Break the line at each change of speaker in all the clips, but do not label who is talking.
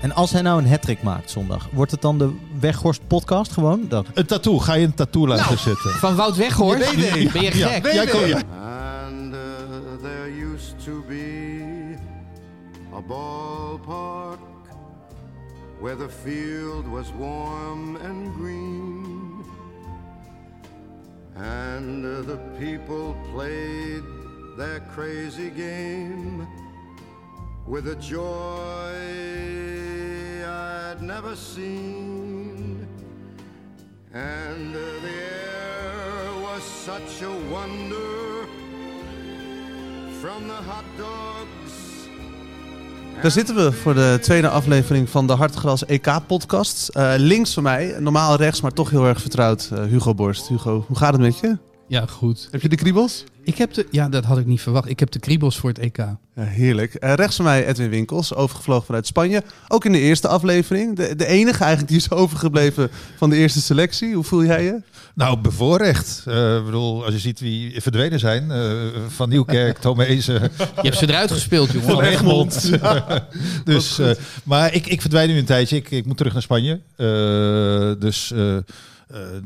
En als hij nou een hattrick maakt zondag, wordt het dan de Weghorst podcast gewoon? Dat...
Een tattoo, ga je een tattoo laten
Nou.
zetten?
Van Wout Weghorst?
Nee, nee.
Ben je
Ja,
gek?
jij kon, ja.
And uh, there used to be a ballpark where the field was warm and green. And uh, the people played their crazy game with a joy I'd never seen. And the air was such a wonder from the hot dogs.
Daar zitten we voor de tweede aflevering van de Hartgras EK-podcast. Eh, links van mij, normaal rechts, maar toch heel erg vertrouwd, eh, Hugo Borst. Hugo, hoe gaat het met je?
Ja, goed.
Heb je de kriebels?
Ik heb de, ja, dat had ik niet verwacht. Ik heb de kriebels voor het EK.
Ja, heerlijk. Eh, rechts van mij Edwin Winkels, overgevlogen vanuit Spanje. Ook in de eerste aflevering. De, de enige eigenlijk die is overgebleven van de eerste selectie. Hoe voel jij je?
Nou, bevoorrecht. Eh, bedoel, als je ziet wie verdwenen zijn. eh, van Nieuwkerk, Tomezen,
Je hebt ze eruit gespeeld, jongen.
van Egmond. dus, eh, maar ik, ik verdwijn nu een tijdje. Ik, ik moet terug naar Spanje. Eh, dus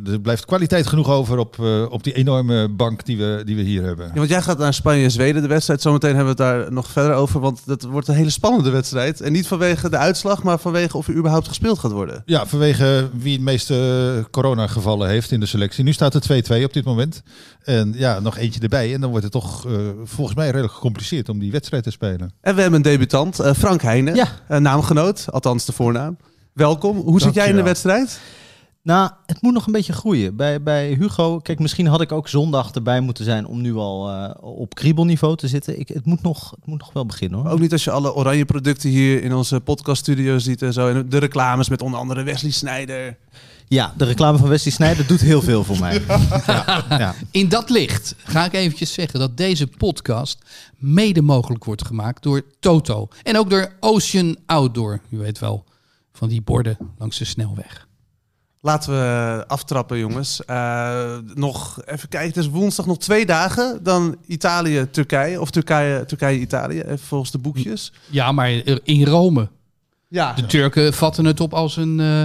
er blijft kwaliteit genoeg over op, eh, op die enorme bank die we, die we hier hebben.
Ja, want jij gaat naar Spanje en Zweden, de wedstrijd. Zometeen hebben we het daar nog verder over. Want dat wordt een hele spannende wedstrijd. En niet vanwege de uitslag, maar vanwege of er überhaupt gespeeld gaat worden.
Ja, vanwege wie het meeste coronagevallen heeft in de selectie. Nu staat het 2-2 op dit moment. En ja, nog eentje erbij. En dan wordt het toch eh, volgens mij redelijk gecompliceerd om die wedstrijd te spelen.
En we hebben een debutant, eh, Frank Heijnen.
Ja.
Eh, naamgenoot, althans de voornaam. Welkom. Hoe zit jij in de wedstrijd?
Nou, het moet nog een beetje groeien. Bij, bij Hugo, kijk, misschien had ik ook zondag erbij moeten zijn om nu al eh, op kriebelniveau te zitten. Ik, het, moet nog, het moet nog wel beginnen hoor.
Ook niet als je alle oranje producten hier in onze podcaststudio ziet en zo. En de reclames met onder andere Wesley Snijder.
Ja, de reclame van Wesley Snijder doet heel veel voor mij. Ja, ja.
In dat licht ga ik eventjes zeggen dat deze podcast mede mogelijk wordt gemaakt door Toto. En ook door Ocean Outdoor. U weet wel, van die borden langs de snelweg.
Laten we aftrappen, jongens. Eh, nog even kijken. Het is woensdag nog twee dagen. Dan Italië-Turkije. Of Turkije- Turkije-Italië, even volgens de boekjes.
Ja, maar in Rome.
Ja,
De Turken vatten het op als een, eh,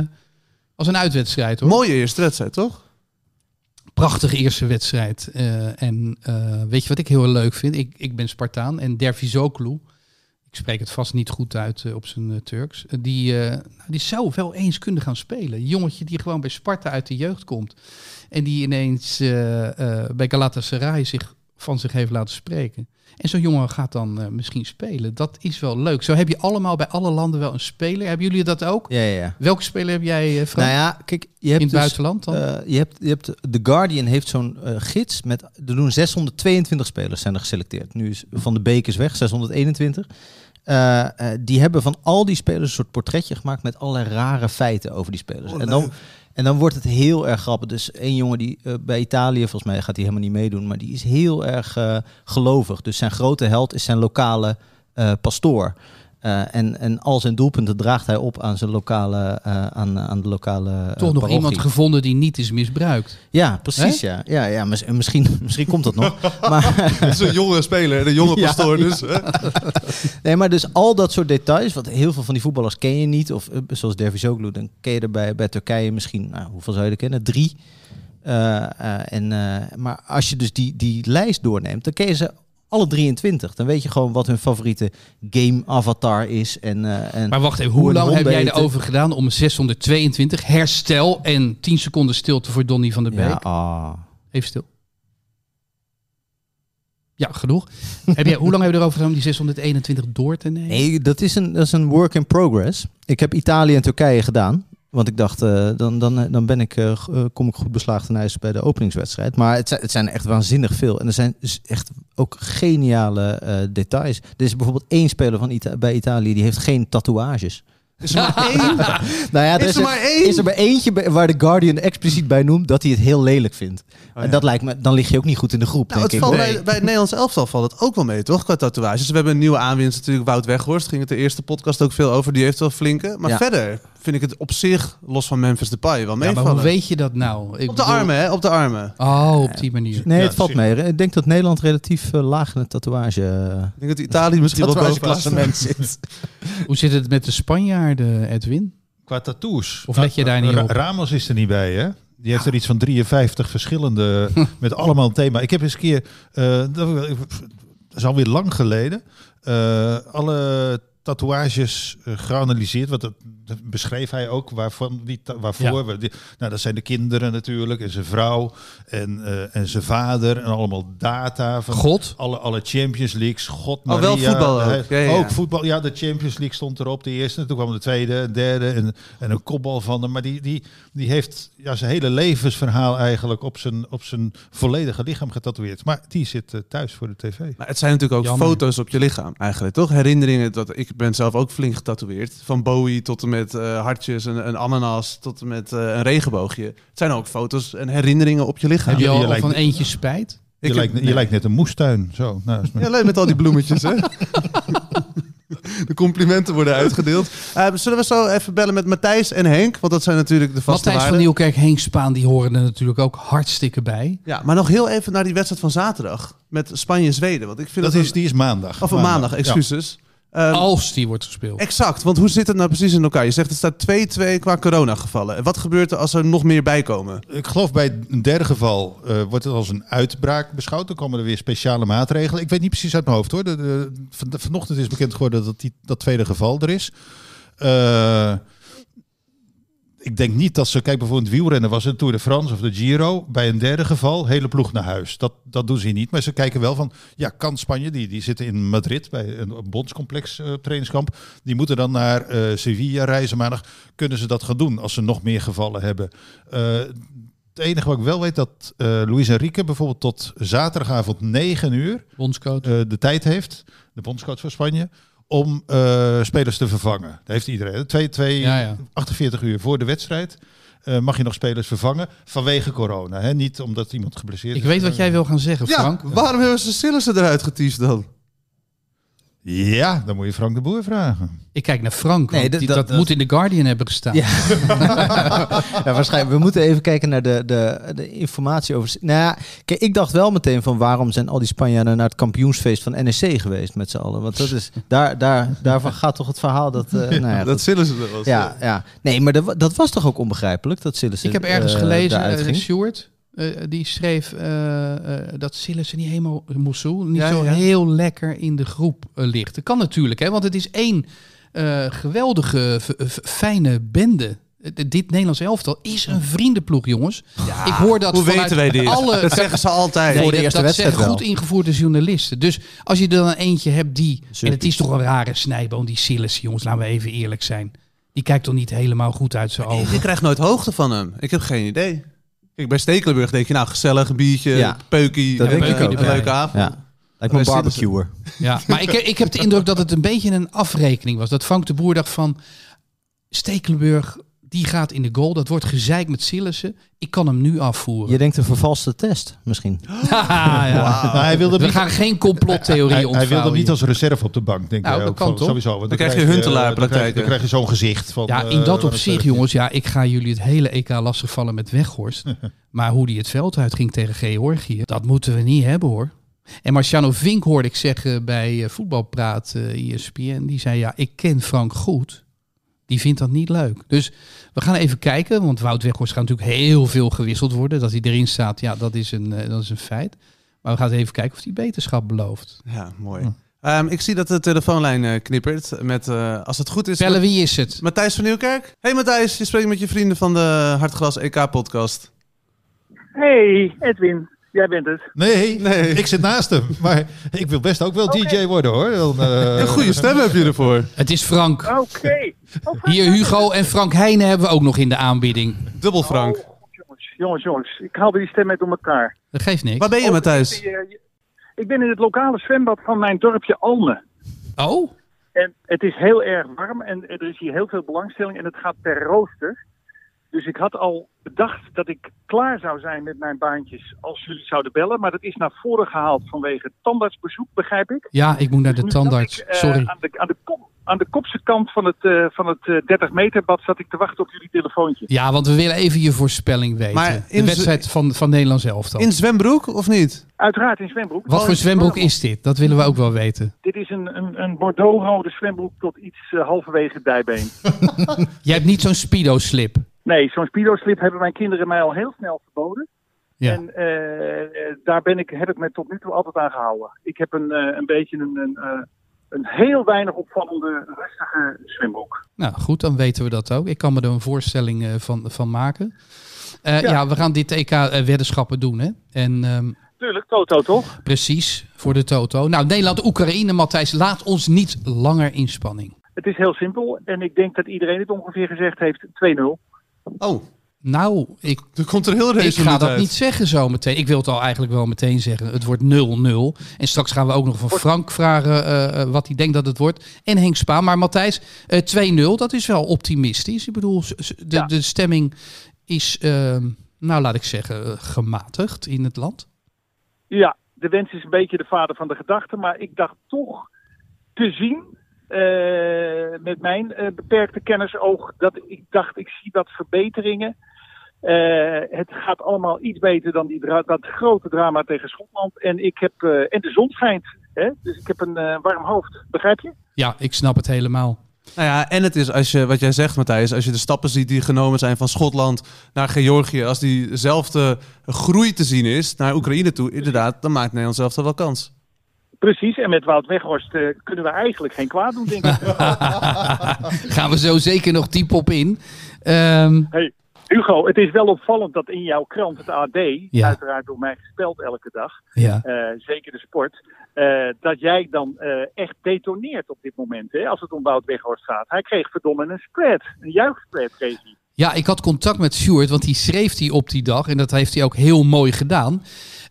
als een uitwedstrijd hoor.
mooie eerste wedstrijd, toch?
Prachtige eerste wedstrijd. Eh, en eh, weet je wat ik heel leuk vind? Ik, ik ben Spartaan en Dervizoglu, spreek het vast niet goed uit eh, op zijn eh, Turks, eh, die, nou, die zou wel eens kunnen gaan spelen. Een jongetje die gewoon bij Sparta uit de jeugd komt. En die ineens bij Galatasaray zich van zich heeft laten spreken. En zo'n jongen gaat dan misschien spelen. Dat is wel leuk. Zo heb je allemaal bij alle landen wel een speler. Hebben jullie dat ook?
Ja, ja.
Welke speler heb jij, Frank?
Nou ja, kijk, je hebt
in het
dus,
buitenland dan?
je hebt, je hebt, The Guardian heeft zo'n gids met, er doen 622 spelers zijn er geselecteerd. Nu is Van de Beek is weg, 621. Eh, eh, die hebben van al die spelers een soort portretje gemaakt met allerlei rare feiten over die spelers.
Oh,
en, dan, en dan wordt het heel erg grappig. Dus één jongen die eh, bij Italië, volgens mij gaat hij helemaal niet meedoen, maar die is heel erg gelovig. Dus zijn grote held is zijn lokale pastoor. Eh, en, en al zijn doelpunten draagt hij op aan, zijn lokale, eh, aan, aan de lokale eh,
Toch nog
parochie.
iemand gevonden die niet is misbruikt.
Ja, precies. Ja, ja, ja mis- misschien, misschien komt dat nog. Maar,
Dat is een jonge speler, een jonge pastoor
ja.
dus. hè?
nee, maar dus al dat soort details, wat heel veel van die voetballers ken je niet. Of zoals Dervizoglu, dan ken je er bij, bij Turkije misschien, nou, hoeveel zou je er kennen? Drie. Eh, eh, en, eh, maar als je dus die, die lijst doorneemt, dan ken je ze alle 23. Dan weet je gewoon wat hun favoriete game avatar is. En, eh, en
Maar wacht even,
hoe
lang heb jij erover gedaan om 622 herstel en 10 seconden stilte voor Donny van der Beek?
Ja, ah.
Even stil. Ja, genoeg. heb jij, hoe lang heb je erover gedaan om die 621 door te nemen?
Nee, dat is, een, dat is een work in progress. Ik heb Italië en Turkije gedaan. Want ik dacht, eh, dan, dan, dan ben ik, eh, eh, kom ik goed beslaagd ten ijs bij de openingswedstrijd. Maar het zijn, het zijn echt waanzinnig veel. En er zijn dus echt ook geniale eh, details. Er is bijvoorbeeld één speler van Ita- bij Italië die heeft geen tatoeages.
Is er maar één?
Nou ja,
Is er maar één?
Is er maar eentje bij- waar de Guardian expliciet bij noemt dat hij het heel lelijk vindt.
Oh,
En dat lijkt me, dan lig je ook niet goed in de groep,
Nou, het
denk ik.
valt bij, bij het Nederlands elftal valt het ook wel mee, toch? Qua tatoeages. We hebben een nieuwe aanwinst natuurlijk, Wout Weghorst. Ging het de eerste podcast ook veel over. Die heeft wel flinke. Maar
Ja.
verder, vind ik het op zich, los van Memphis Depay, wel
Ja, maar
meevallen.
hoe weet je dat nou? Ik
op de
bedoel-
armen, hè? Op de armen.
Oh, op die manier.
Nee,
Ja,
het valt mee. Ik denk dat Nederland relatief eh, laag in het tatoeage... eh,
Ik denk dat Italië misschien wel boven
tatoeageklassement zit.
Hoe zit het met de Spanjaarden, Edwin?
Qua tattoos.
Of let je daar niet op?
Ramos is er niet bij, hè? Die heeft er iets van 53 verschillende, met allemaal een thema. Ik heb eens een keer, eh, dat is alweer lang geleden, eh, alle tatoeages eh, geanalyseerd. Want dat, dat beschreef hij ook waarvan die, waarvoor.
Ja.
we die- nou, dat zijn de kinderen natuurlijk en zijn vrouw en, eh, en zijn vader en allemaal data van
God?
alle, alle Champions Leagues. God
Oh,
Maria.
wel voetbal ook.
Hij-
Ja.
Ook voetbal. Ja, de Champions League stond erop. De eerste. Toen kwam de tweede, de derde en, en een kopbal van hem. Maar die, die, die heeft ja, zijn hele levensverhaal eigenlijk op zijn, op zijn volledige lichaam getatoeëerd. Maar die zit eh, thuis voor de tv.
Maar het zijn natuurlijk ook
Jammer.
foto's op je lichaam, eigenlijk, toch? Herinneringen. Dat, ik ben zelf ook flink getatoeëerd. Van Bowie tot en met eh, hartjes, een, een ananas, tot en met eh, een regenboogje. Het zijn ook foto's en herinneringen op je lichaam.
Heb je
je
al
lijkt-
van eentje spijt?
Je, lijkt,
heb-
je
nee.
lijkt net een moestuin. Zo, nou, is
Ja, leuk met al die bloemetjes, hè? De complimenten worden uitgedeeld. Eh, zullen we zo even bellen met Matthijs en Henk? Want dat zijn natuurlijk de vaste
Matthijs van. Nieuwkerk, Henk Spaan, die horen er natuurlijk ook hartstikke bij.
Ja, maar nog heel even naar die wedstrijd van zaterdag. Met Spanje-Zweden. Want ik vind
dat
dat
is, die is maandag.
Of een maandag, excuses. Ehm,
Als die wordt gespeeld.
Exact, want hoe zit het nou precies in elkaar? Je zegt het staat 2-2 qua coronagevallen. En wat gebeurt er als er nog meer bij komen?
Ik geloof bij een derde geval eh, wordt het als een uitbraak beschouwd. Dan komen er weer speciale maatregelen. Ik weet niet precies uit mijn hoofd hoor. De, de- van, vanochtend is bekend geworden dat die, dat tweede geval er is. Eh, ik denk niet dat ze, kijk bijvoorbeeld wielrennen was een Tour de France of de Giro. Bij een derde geval, hele ploeg naar huis. Dat, dat doen ze niet. Maar ze kijken wel van, ja, kan Spanje, die, die zitten in Madrid bij een bondscomplex eh, trainingskamp. Die moeten dan naar eh, Sevilla reizen maandag. Kunnen ze dat gaan doen als ze nog meer gevallen hebben? Eh, het enige wat ik wel weet, dat Luis Enrique bijvoorbeeld tot zaterdagavond 9 uur de tijd heeft, de bondscoach van Spanje, om eh, spelers te vervangen. Dat heeft iedereen. Twee, twee,
Ja, ja.
48 uur voor de wedstrijd eh, mag je nog spelers vervangen vanwege corona. Hè? Niet omdat iemand geblesseerd
Ik
is.
weet wat jij wil gaan zeggen, Frank.
Ja, waarom hebben ze Sillissen eruit getiefd dan?
Ja, dan moet je Frank de Boer vragen.
Ik kijk naar Frank,
Nee,
want
dat-
die-
dat-
dat,
dat-
moet in de Guardian hebben gestaan.
Ja. ja, waarschijnlijk. We moeten even kijken naar de, de, de informatie over. Nou ja, kijk, ik dacht wel meteen van waarom zijn al die Spanjaarden naar het kampioensfeest van NEC geweest met z'n allen? Want dat is daar, daar, daarvan gaat toch het verhaal dat. eh, nou ja,
dat. Sillissen er was.
ja, ja. Nee, maar dat, dat was toch ook onbegrijpelijk dat Sillissen.
Ik heb ergens
eh,
gelezen, uh,
ging?
Stuart, eh, die schreef eh, eh, dat Sillissen niet helemaal Moussou niet
Ja,
zo
ja.
heel lekker in de groep ligt. Dat kan natuurlijk, hè, want het is één geweldige, fijne bende. Dit Nederlands elftal is een vriendenploeg, jongens. ik hoor dat
Hoe
vanuit
weten wij dit?
alle
dat zeggen ze altijd.
Nee,
Voor de
dat,
eerste
dat
wedstrijd
goed ingevoerde journalisten. Dus als je er dan eentje hebt die... En het is toch een rare snijboom, die Sillissen, jongens. Laten we even eerlijk zijn. Die kijkt toch niet helemaal goed uit zijn
Je
ogen.
krijgt nooit hoogte van hem. Ik heb geen idee. Kijk, bij Stekelenburg denk je, nou, gezellig, een biertje,
Ja.
peukie,
Dat denk ik ook,
een leuke avond.
Ja. Lijkt me een barbecuer.
Ja, maar ik, heb- ik heb de indruk dat het een beetje een afrekening was. Dat Frank de Boer dacht van... Stekelenburg, die gaat in de goal. Dat wordt gezeik met Sillissen. Ik kan hem nu afvoeren.
Je denkt een vervalste test misschien.
Haha, ja.
Hij wilde
We
niet,
gaan geen complottheorie
hij, hij
ontvouwen
wilde niet als reserve op de bank, denk
Nou,
ik.
dat kan toch?
Sowieso. Want
Dan krijg je
eh,
Huntelaar-praktijken.
Dan krijg, je- dan krijg je zo'n gezicht. Van,
Ja,
eh,
in dat opzicht, jongens. Ja, ik ga jullie het hele EK lastigvallen met Weghorst. maar hoe die het veld uitging tegen Georgië, dat moeten we niet hebben hoor. En Marciano Vink hoorde ik zeggen bij eh, Voetbalpraat eh ESPN. Die zei, ja, ik ken Frank goed. Die vindt dat niet leuk. Dus we gaan even kijken. Want Wout Weghorst gaat natuurlijk heel veel gewisseld worden. Dat hij erin staat, ja, dat is een, eh, dat is een feit. Maar we gaan eens even kijken of hij beterschap belooft.
Ja, mooi. Ehm, ik zie dat de telefoonlijn eh, knippert. Met, eh, als het goed is,
Bellen, wie is het?
Matthijs van Nieuwkerk. Hey Matthijs, je spreekt met je vrienden van de Hartgras EK-podcast.
Hey, Edwin. Jij bent het.
Nee,
Nee.
ik zit naast hem. Maar ik wil best ook wel DJ worden hoor. Dan, eh,
Een goede stem heb je ervoor.
Het is Frank.
Oké. Oh,
Hier. Hugo en Frank Heijnen hebben we ook nog in de aanbieding.
Dubbel Frank.
Oh, jongens, jongens, jongens. Ik haalde die stem met door elkaar.
Dat geeft niks.
Waar ben je Matthijs?
Eh, Ik ben in het lokale zwembad van mijn dorpje Alme.
Oh,
En het is heel erg warm en er is hier heel veel belangstelling en het gaat per rooster. Dus ik had al bedacht dat ik klaar zou zijn met mijn baantjes als jullie zouden bellen. Maar dat is naar voren gehaald vanwege tandartsbezoek, begrijp ik.
ja, ik moet naar de
Dus
tandarts.
ik, eh,
Sorry.
Aan de, aan, de kop, aan de kopse kant van het, eh, van het eh, 30 meter bad zat ik te wachten op jullie telefoontje.
Ja, want we willen even je voorspelling weten.
Maar in
de wedstrijd van, van Nederland zelf dan.
In zwembroek of niet?
Uiteraard in zwembroek.
Wat voor zwembroek is dit? Dat willen we ook wel weten.
Dit is een, een, een bordeauxrode zwembroek tot iets eh, halverwege het dijbeen.
Jij hebt niet zo'n speedo-slip.
Nee, zo'n speedo-slip hebben mijn kinderen mij al heel snel verboden.
Ja.
En eh, eh, daar ben ik, heb ik me tot nu toe altijd aan gehouden. Ik heb een, eh, een beetje een, een, een heel weinig opvallende, rustige zwembroek.
Nou goed, dan weten we dat ook. Ik kan me er een voorstelling van, van maken. Ja.
Ja.
we gaan dit EK eh, weddenschappen doen, hè? En ehm,
Tuurlijk, Toto toch?
precies, voor de Toto. Nou, Nederland-Oekraïne, Matthijs, laat ons niet langer in spanning.
Het is heel simpel en ik denk dat iedereen het ongeveer gezegd heeft 2-0.
Oh,
Nou, ik,
er komt er heel
ik ga dat
uit.
niet zeggen zo meteen. Ik wil het al eigenlijk wel meteen zeggen. Het wordt 0-0. En straks gaan we ook nog van Frank vragen eh, eh, wat hij denkt dat het wordt. En Henk Spaan. Maar Matthijs, eh 2-0, dat is wel optimistisch. Ik bedoel, de,
Ja.
de stemming is, eh, nou laat ik zeggen, gematigd in het land.
Ja, de wens is een beetje de vader van de gedachte, maar ik dacht toch te zien eh, met mijn eh, beperkte kennisoog dat ik dacht ik zie wat verbeteringen. Eh, het gaat allemaal iets beter dan die dra- dat grote drama tegen Schotland. En, ik heb, eh, en de zon schijnt. Hè? Dus ik heb een warm hoofd. Begrijp je?
Ja, ik snap het helemaal.
Nou ja, en het is, als je, wat jij zegt Matthijs, als je de stappen ziet die genomen zijn van Schotland naar Georgië, als diezelfde groei te zien is naar Oekraïne toe, inderdaad, dan maakt Nederland zelf wel kans.
Precies. En met Wout Weghorst eh, kunnen we eigenlijk geen kwaad doen, denk ik.
Gaan we zo zeker nog diep op in. Ehm,
Hey, Hugo, het is wel opvallend dat in jouw krant, het AD,
Ja.
uiteraard door mij gespeld elke dag,
ja.
eh, zeker de sport, eh, dat jij dan echt detoneert op dit moment, hè, als het om Wout Weghorst gaat. Hij kreeg verdomme een spread, een juichspread kreeg hij.
Ja, ik had contact met Stuart, want die schreef die op die dag. En dat heeft hij ook heel mooi gedaan.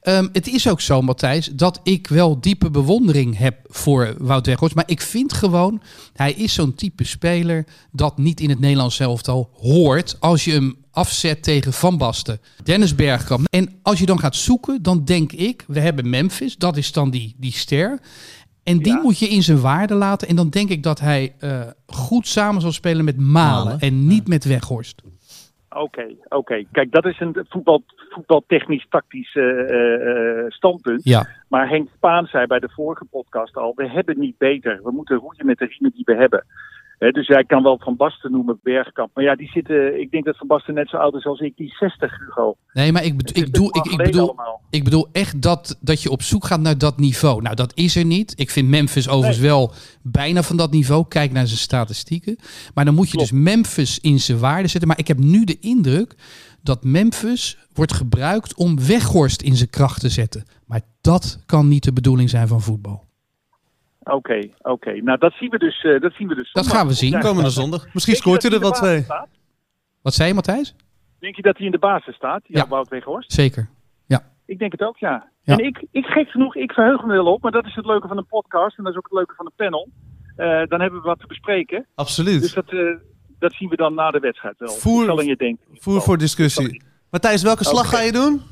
Ehm, het is ook zo, Matthijs, dat ik wel diepe bewondering heb voor Wout Weghorst. Maar ik vind gewoon, hij is zo'n type speler dat niet in het Nederlands elftal hoort als je hem afzet tegen Van Basten, Dennis Bergkamp. En als je dan gaat zoeken, dan denk ik, we hebben Memphis, dat is dan die, die ster. En die
Ja.
moet je in zijn waarde laten. En dan denk ik dat hij eh, goed samen zal spelen met Malen,
Malen,
en niet met Weghorst.
Oké, oké. Kijk, dat is een voetbal, voetbaltechnisch-tactisch eh, eh, eh, standpunt.
Ja,
Maar Henk Spaan zei bij de vorige podcast al, we hebben niet beter. We moeten roeien met de riemen die we hebben. Dus jij kan wel Van Basten noemen, Bergkamp. Maar ja, die zitten, ik denk dat Van Basten net zo oud is als ik. Die is 60, Hugo.
nee, maar ik, bedo- ik, bedoel,
best
ik, ik, bedoel,
allemaal.
ik bedoel echt dat, dat je op zoek gaat naar dat niveau. Nou, dat is er niet. Ik vind Memphis overigens wel bijna van dat niveau. Kijk naar zijn statistieken. Maar dan moet je
Klopt.
dus Memphis in zijn waarde zetten. Maar ik heb nu de indruk dat Memphis wordt gebruikt om Weghorst in zijn kracht te zetten. Maar dat kan niet de bedoeling zijn van voetbal.
Oké, oké. Nou, dat zien we dus. eh, dat zien we dus.
Dat gaan we zien.
Ja.
Komende zondag. Misschien scoort hij er
de
twee.
staat?
Wat zei je, Matthijs?
Denk je dat hij in de basis staat? Ja,
Ja.
Wout Weghorst.
Zeker.
Ik denk het ook, ja.
Ja.
En ik, ik gek genoeg, ik verheug me wel op. Maar dat is het leuke van een podcast. En dat is ook het leuke van een panel. Eh, dan hebben we wat te bespreken. Dus
Absoluut.
dat, eh, dat zien we dan na de wedstrijd wel.
Voer-
Zal in je denken.
Voer voor discussie. Matthijs, welke slag ga je doen?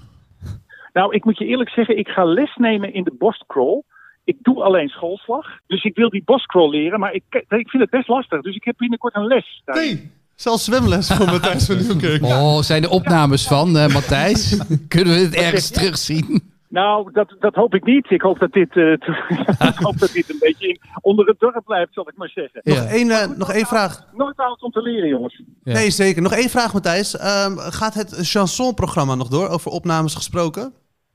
Nou, ik moet je eerlijk zeggen, ik ga les nemen in de borstcrawl. Ik doe alleen schoolslag. Dus ik wil die borstcrawl leren, maar ik, ik vind het best lastig. Dus ik heb binnenkort een les. daarin.
Nee, zelfs zwemles voor Matthijs van Nieuwkerk.
Oh, zijn er opnames van, eh, Matthijs? Kunnen we het ergens terugzien?
Nou, dat, dat hoop ik niet. Ik hoop dat dit, eh, ik hoop dat dit een beetje in- onder het dorp blijft, zal ik maar zeggen.
Ja.
Nog, één, eh, nog één vraag.
Nooit oud om te leren, jongens.
Ja.
Nee, zeker. Nog één vraag, Matthijs. Ehm, gaat het chansonprogramma nog door? Over opnames gesproken?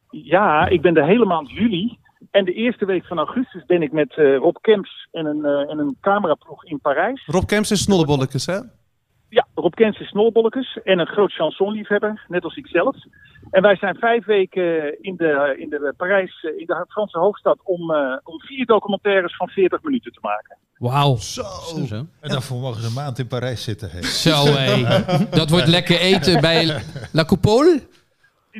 Ja, ik ben de hele maand juli. En de eerste week van augustus ben ik met eh, Rob Kemps en een, eh, en een cameraploeg in Parijs.
Rob Kemps is snollebolletjes, hè?
Ja, Rob Kemps is snolbolletjes en een groot chansonliefhebber, net als ik zelf. En wij zijn vijf weken in de, in de Parijs, eh, in de Franse hoofdstad, om, eh, om vier documentaires van 40 minuten te maken.
Wauw.
Zo.
Zo, zo.
En daarvoor mogen ze een maand in Parijs zitten. Hey.
Zo, hé. Dat wordt lekker eten bij La Coupole.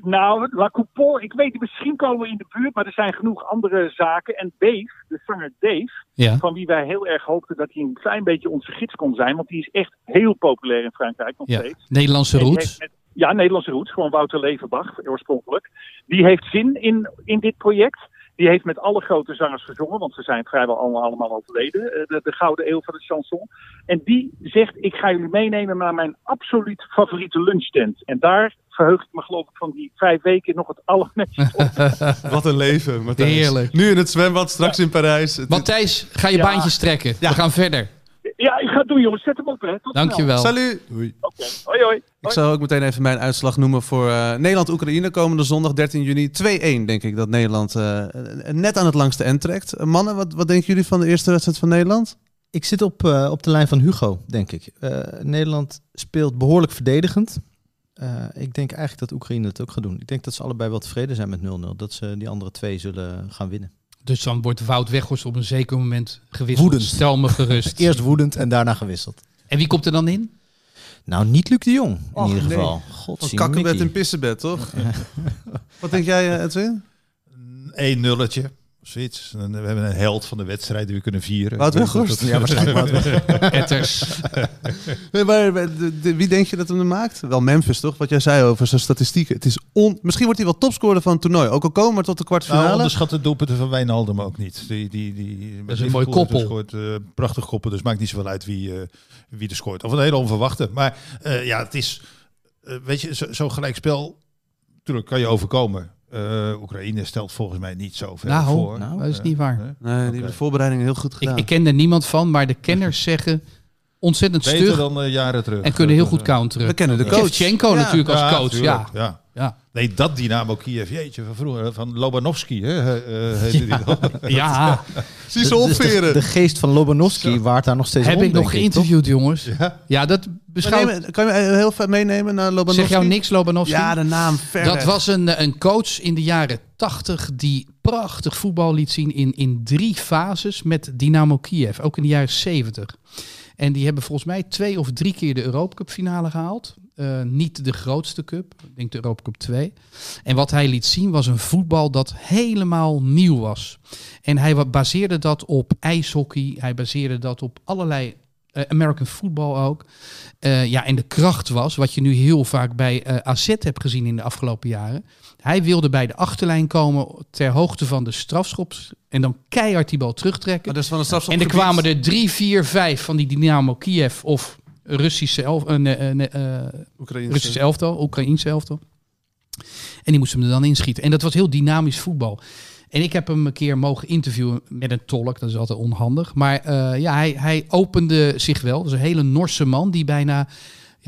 Nou, La Coupole, ik weet, misschien komen we in de buurt, maar er zijn genoeg andere zaken. En Dave, de zanger Dave,
Ja.
van wie wij heel erg hoopten dat hij een klein beetje onze gids kon zijn, want die is echt heel populair in Frankrijk nog
ja.
steeds.
Nederlandse roots.
met- ja, Nederlandse roots, gewoon Wouter Levenbach oorspronkelijk. Die heeft zin in, in dit project. Die heeft met alle grote zangers gezongen, want ze zijn vrijwel allemaal, allemaal overleden. eh, De, de gouden eeuw van de chanson. En die zegt, ik ga jullie meenemen naar mijn absoluut favoriete lunchtent. En daar verheug ik me geloof ik van die vijf weken nog het allermeest op.
Wat een leven, Matthijs.
Heerlijk.
Nu in het zwembad, straks in Parijs.
Matthijs, ga je
Ja.
baantjes trekken. We gaan verder.
Ja, ik ga het doen jongens. Zet hem op hè. Tot.
Dankjewel.
Salut!
Oké. Hoi hoi.
Ik zou ook meteen even mijn uitslag noemen voor eh, Nederland-Oekraïne komende zondag 13 juni. 2-1 denk ik dat Nederland eh, net aan het langste end trekt. Eh, mannen, wat, wat denken jullie van de eerste wedstrijd van Nederland?
Ik zit op, eh, op de lijn van Hugo, denk ik. Eh, Nederland speelt behoorlijk verdedigend. Eh, ik denk eigenlijk dat Oekraïne het ook gaat doen. Ik denk dat ze allebei wel tevreden zijn met 0-0. Dat ze die andere twee zullen gaan winnen.
Dus dan wordt Wout Weghorst op een zeker moment gewisseld.
Woedend.
Stel me gerust.
Eerst woedend en daarna gewisseld.
En wie komt er dan in?
Nou, niet Luc de Jong in
Och,
ieder
nee.
geval. God,
kakkenbed en pissenbed, toch? wat denk jij, eh, Edwin?
Een nulletje. Zoiets. En We hebben een held van de wedstrijd die we kunnen vieren.
Wout Weghorst?
Ja, waarschijnlijk.
Etters.
Nee, maar, de- de- wie denk je dat hem er maakt? Wel Memphis, toch? Wat jij zei over zijn statistieken. Het is on... Misschien wordt hij wel topscorer van het toernooi. Ook al komen we tot de
Nou,
kwartfinale.
onderschat de doelpunten van Wijnaldum ook niet. Die, die, die,
Dat is een mooi koppel.
Scoort, eh, prachtig koppel, dus maakt niet zoveel uit wie, eh, wie er scoort. Of een hele onverwachte. Maar eh, ja, het is, eh, weet je, zo- zo'n gelijkspel, natuurlijk kan je overkomen. Eh, Oekraïne stelt volgens mij niet zoveel
Nou,
voor.
nou, dat is niet waar.
eh,
nee, die hebben de voorbereidingen heel goed
Ik,
gedaan.
ik ken er niemand van, maar de kenners zeggen ontzettend
Beter
stug
dan eh, jaren terug.
en kunnen heel
Eh,
goed counteren.
We kennen de coach.
Shevchenko
Ja.
natuurlijk als
ja,
coach.
tuurlijk,
Ja.
ja.
Ja.
Nee, dat Dynamo Kiev, jeetje, van vroeger, van Lobanovski, hè, eh, heette die dan.
ja,
Zie ze
de,
opveren.
de geest van Lobanovski waart daar nog steeds
heb ik nog geïnterviewd, jongens.
Ja.
Ja, dat
neem- kan je heel ver meenemen naar Lobanovski?
Zeg jou niks, Lobanovski?
Ja, de naam ver
Dat
weg.
was een, eh, een coach in de jaren 80 die prachtig voetbal liet zien in, in drie fases met Dynamo Kiev. Ook in de jaren 70. En die hebben volgens mij twee of drie keer de Europa Cup finale gehaald. Eh, niet de grootste cup, ik denk de Europa Cup 2. En wat hij liet zien was een voetbal dat helemaal nieuw was. En hij baseerde dat op ijshockey, hij baseerde dat op allerlei eh, American football ook. Eh, ja, en de kracht was, wat je nu heel vaak bij AZ hebt gezien in de afgelopen jaren. Hij wilde bij de achterlijn komen ter hoogte van de strafschops en dan keihard die bal terugtrekken.
Maar dus van een
En er kwamen er drie, vier, vijf van die Dynamo Kiev of Russische, elf, nee, nee,
Oekraïnse.
Russische elftal, Oekraïnse elftal. En die moesten hem er dan inschieten. En dat was heel dynamisch voetbal. En ik heb hem een keer mogen interviewen met een tolk. Dat is altijd onhandig. Maar ja, hij, hij opende zich wel. Dat is een hele Norse man die bijna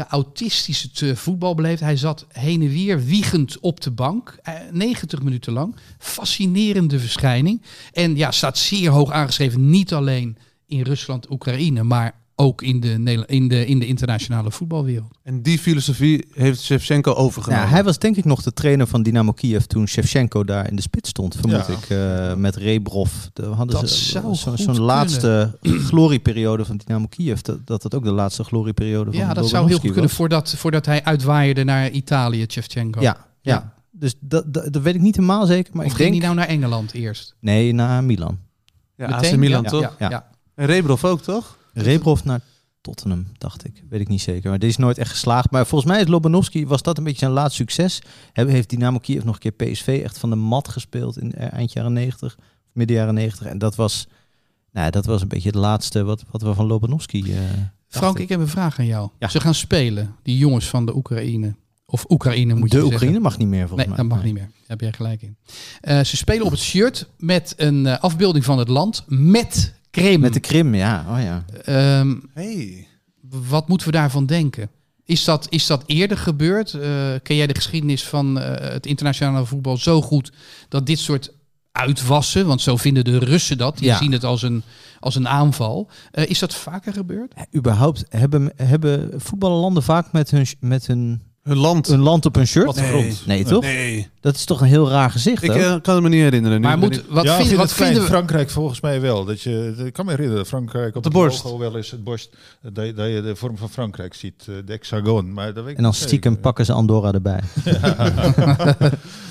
ja, autistisch het eh, voetbal beleeft. Hij zat heen en weer wiegend op de bank. eh, 90 minuten lang. Fascinerende verschijning. En ja, staat zeer hoog aangeschreven. Niet alleen in Rusland, Oekraïne, maar ook in de, in de, in de internationale voetbalwereld.
En die filosofie heeft Shevchenko overgenomen.
Ja, hij was denk ik nog de trainer van Dynamo Kiev toen Shevchenko daar in de spits stond, vermoed
Ja.
ik. eh, met Rebrov. De, hadden
Dat
ze zo- zo'n laatste glorieperiode van Dynamo Kiev. Dat, dat het ook de laatste glorieperiode van
Ja, dat zou heel goed kunnen
was.
voordat, voordat hij uitwaaide naar Italië, Shevchenko.
Ja, ja. Dus dat, dat, dat weet ik niet helemaal zeker. Maar
of
ik
ging
denk...
hij nou naar Engeland eerst?
Nee, naar Milan.
ja,
Meteen?
AC Milan
Ja,
toch?
Ja,
Ja.
ja.
En Rebrov ook, toch?
Rebrov naar Tottenham, dacht ik. Weet ik niet zeker. Maar dit is nooit echt geslaagd. Maar volgens mij is Lobanovski, was dat een beetje zijn laatste succes. Heeft Dynamo Kiev nog een keer PSV echt van de mat gespeeld in eh, eind jaren 90, midden jaren 90. En dat was, nou, dat was een beetje het laatste wat, wat we van Lobanovski eh
Frank, ik heb een vraag aan jou.
Ja.
Ze gaan spelen, die jongens van de Oekraïne. Of Oekraïne moet je
De
zeggen.
Oekraïne mag niet meer volgens
Nee,
mij.
dat mag niet meer. Daar heb jij gelijk in. Eh, ze spelen op het shirt met een afbeelding van het land met Krim.
Met de Krim, ja. Oh, ja.
Ehm,
Hey.
wat moeten we daarvan denken? Is dat, is dat eerder gebeurd? Eh, ken jij de geschiedenis van eh, het internationale voetbal zo goed dat dit soort uitwassen, want zo vinden de Russen dat, die
Ja.
zien het als een, als een aanval. Eh, is dat vaker gebeurd?
Überhaupt hebben, hebben voetballerlanden vaak met hun, met hun,
Hun land.
hun land op hun shirt?
Plattegrond.
Nee, toch?
Nee.
Dat is toch een heel raar gezicht,
Ik eh, kan het me niet herinneren. Nu
Maar moet,
ik-
wat,
ja,
vind-
in
wat vinden we...
Frankrijk volgens mij wel. Dat je, ik kan me herinneren, Frankrijk op
de borst.
logo wel eens het borst, dat, je- dat je de vorm van Frankrijk ziet, eh, de hexagon. Maar dat weet
En dan stiekem
zeker.
pakken ze Andorra erbij.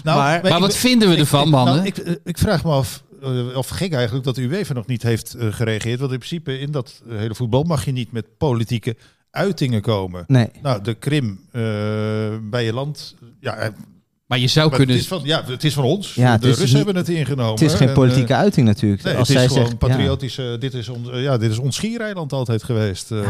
Nou,
Maar-
Maar
ik-
wat vinden we
ik-
ervan,
ik-
mannen?
nou, ik, eh, ik vraag me af, eh, of gek eigenlijk, dat de UEFA nog niet heeft eh, gereageerd. Want in principe in dat eh, hele voetbal mag je niet met politieke uitingen komen.
Nee.
Nou, de Krim eh, bij je land, ja, eh,
Maar je zou
Maar
kunnen...
het, is van, ja, het is van ons.
Ja,
de
is
Russen
niet-
hebben het ingenomen.
Het is geen
En,
politieke
eh,
uiting natuurlijk.
Nee,
Als
het is
zij
gewoon
zegt, ja,
patriotische. Dit, is ons, ja, dit is ons schiereiland altijd geweest. eh.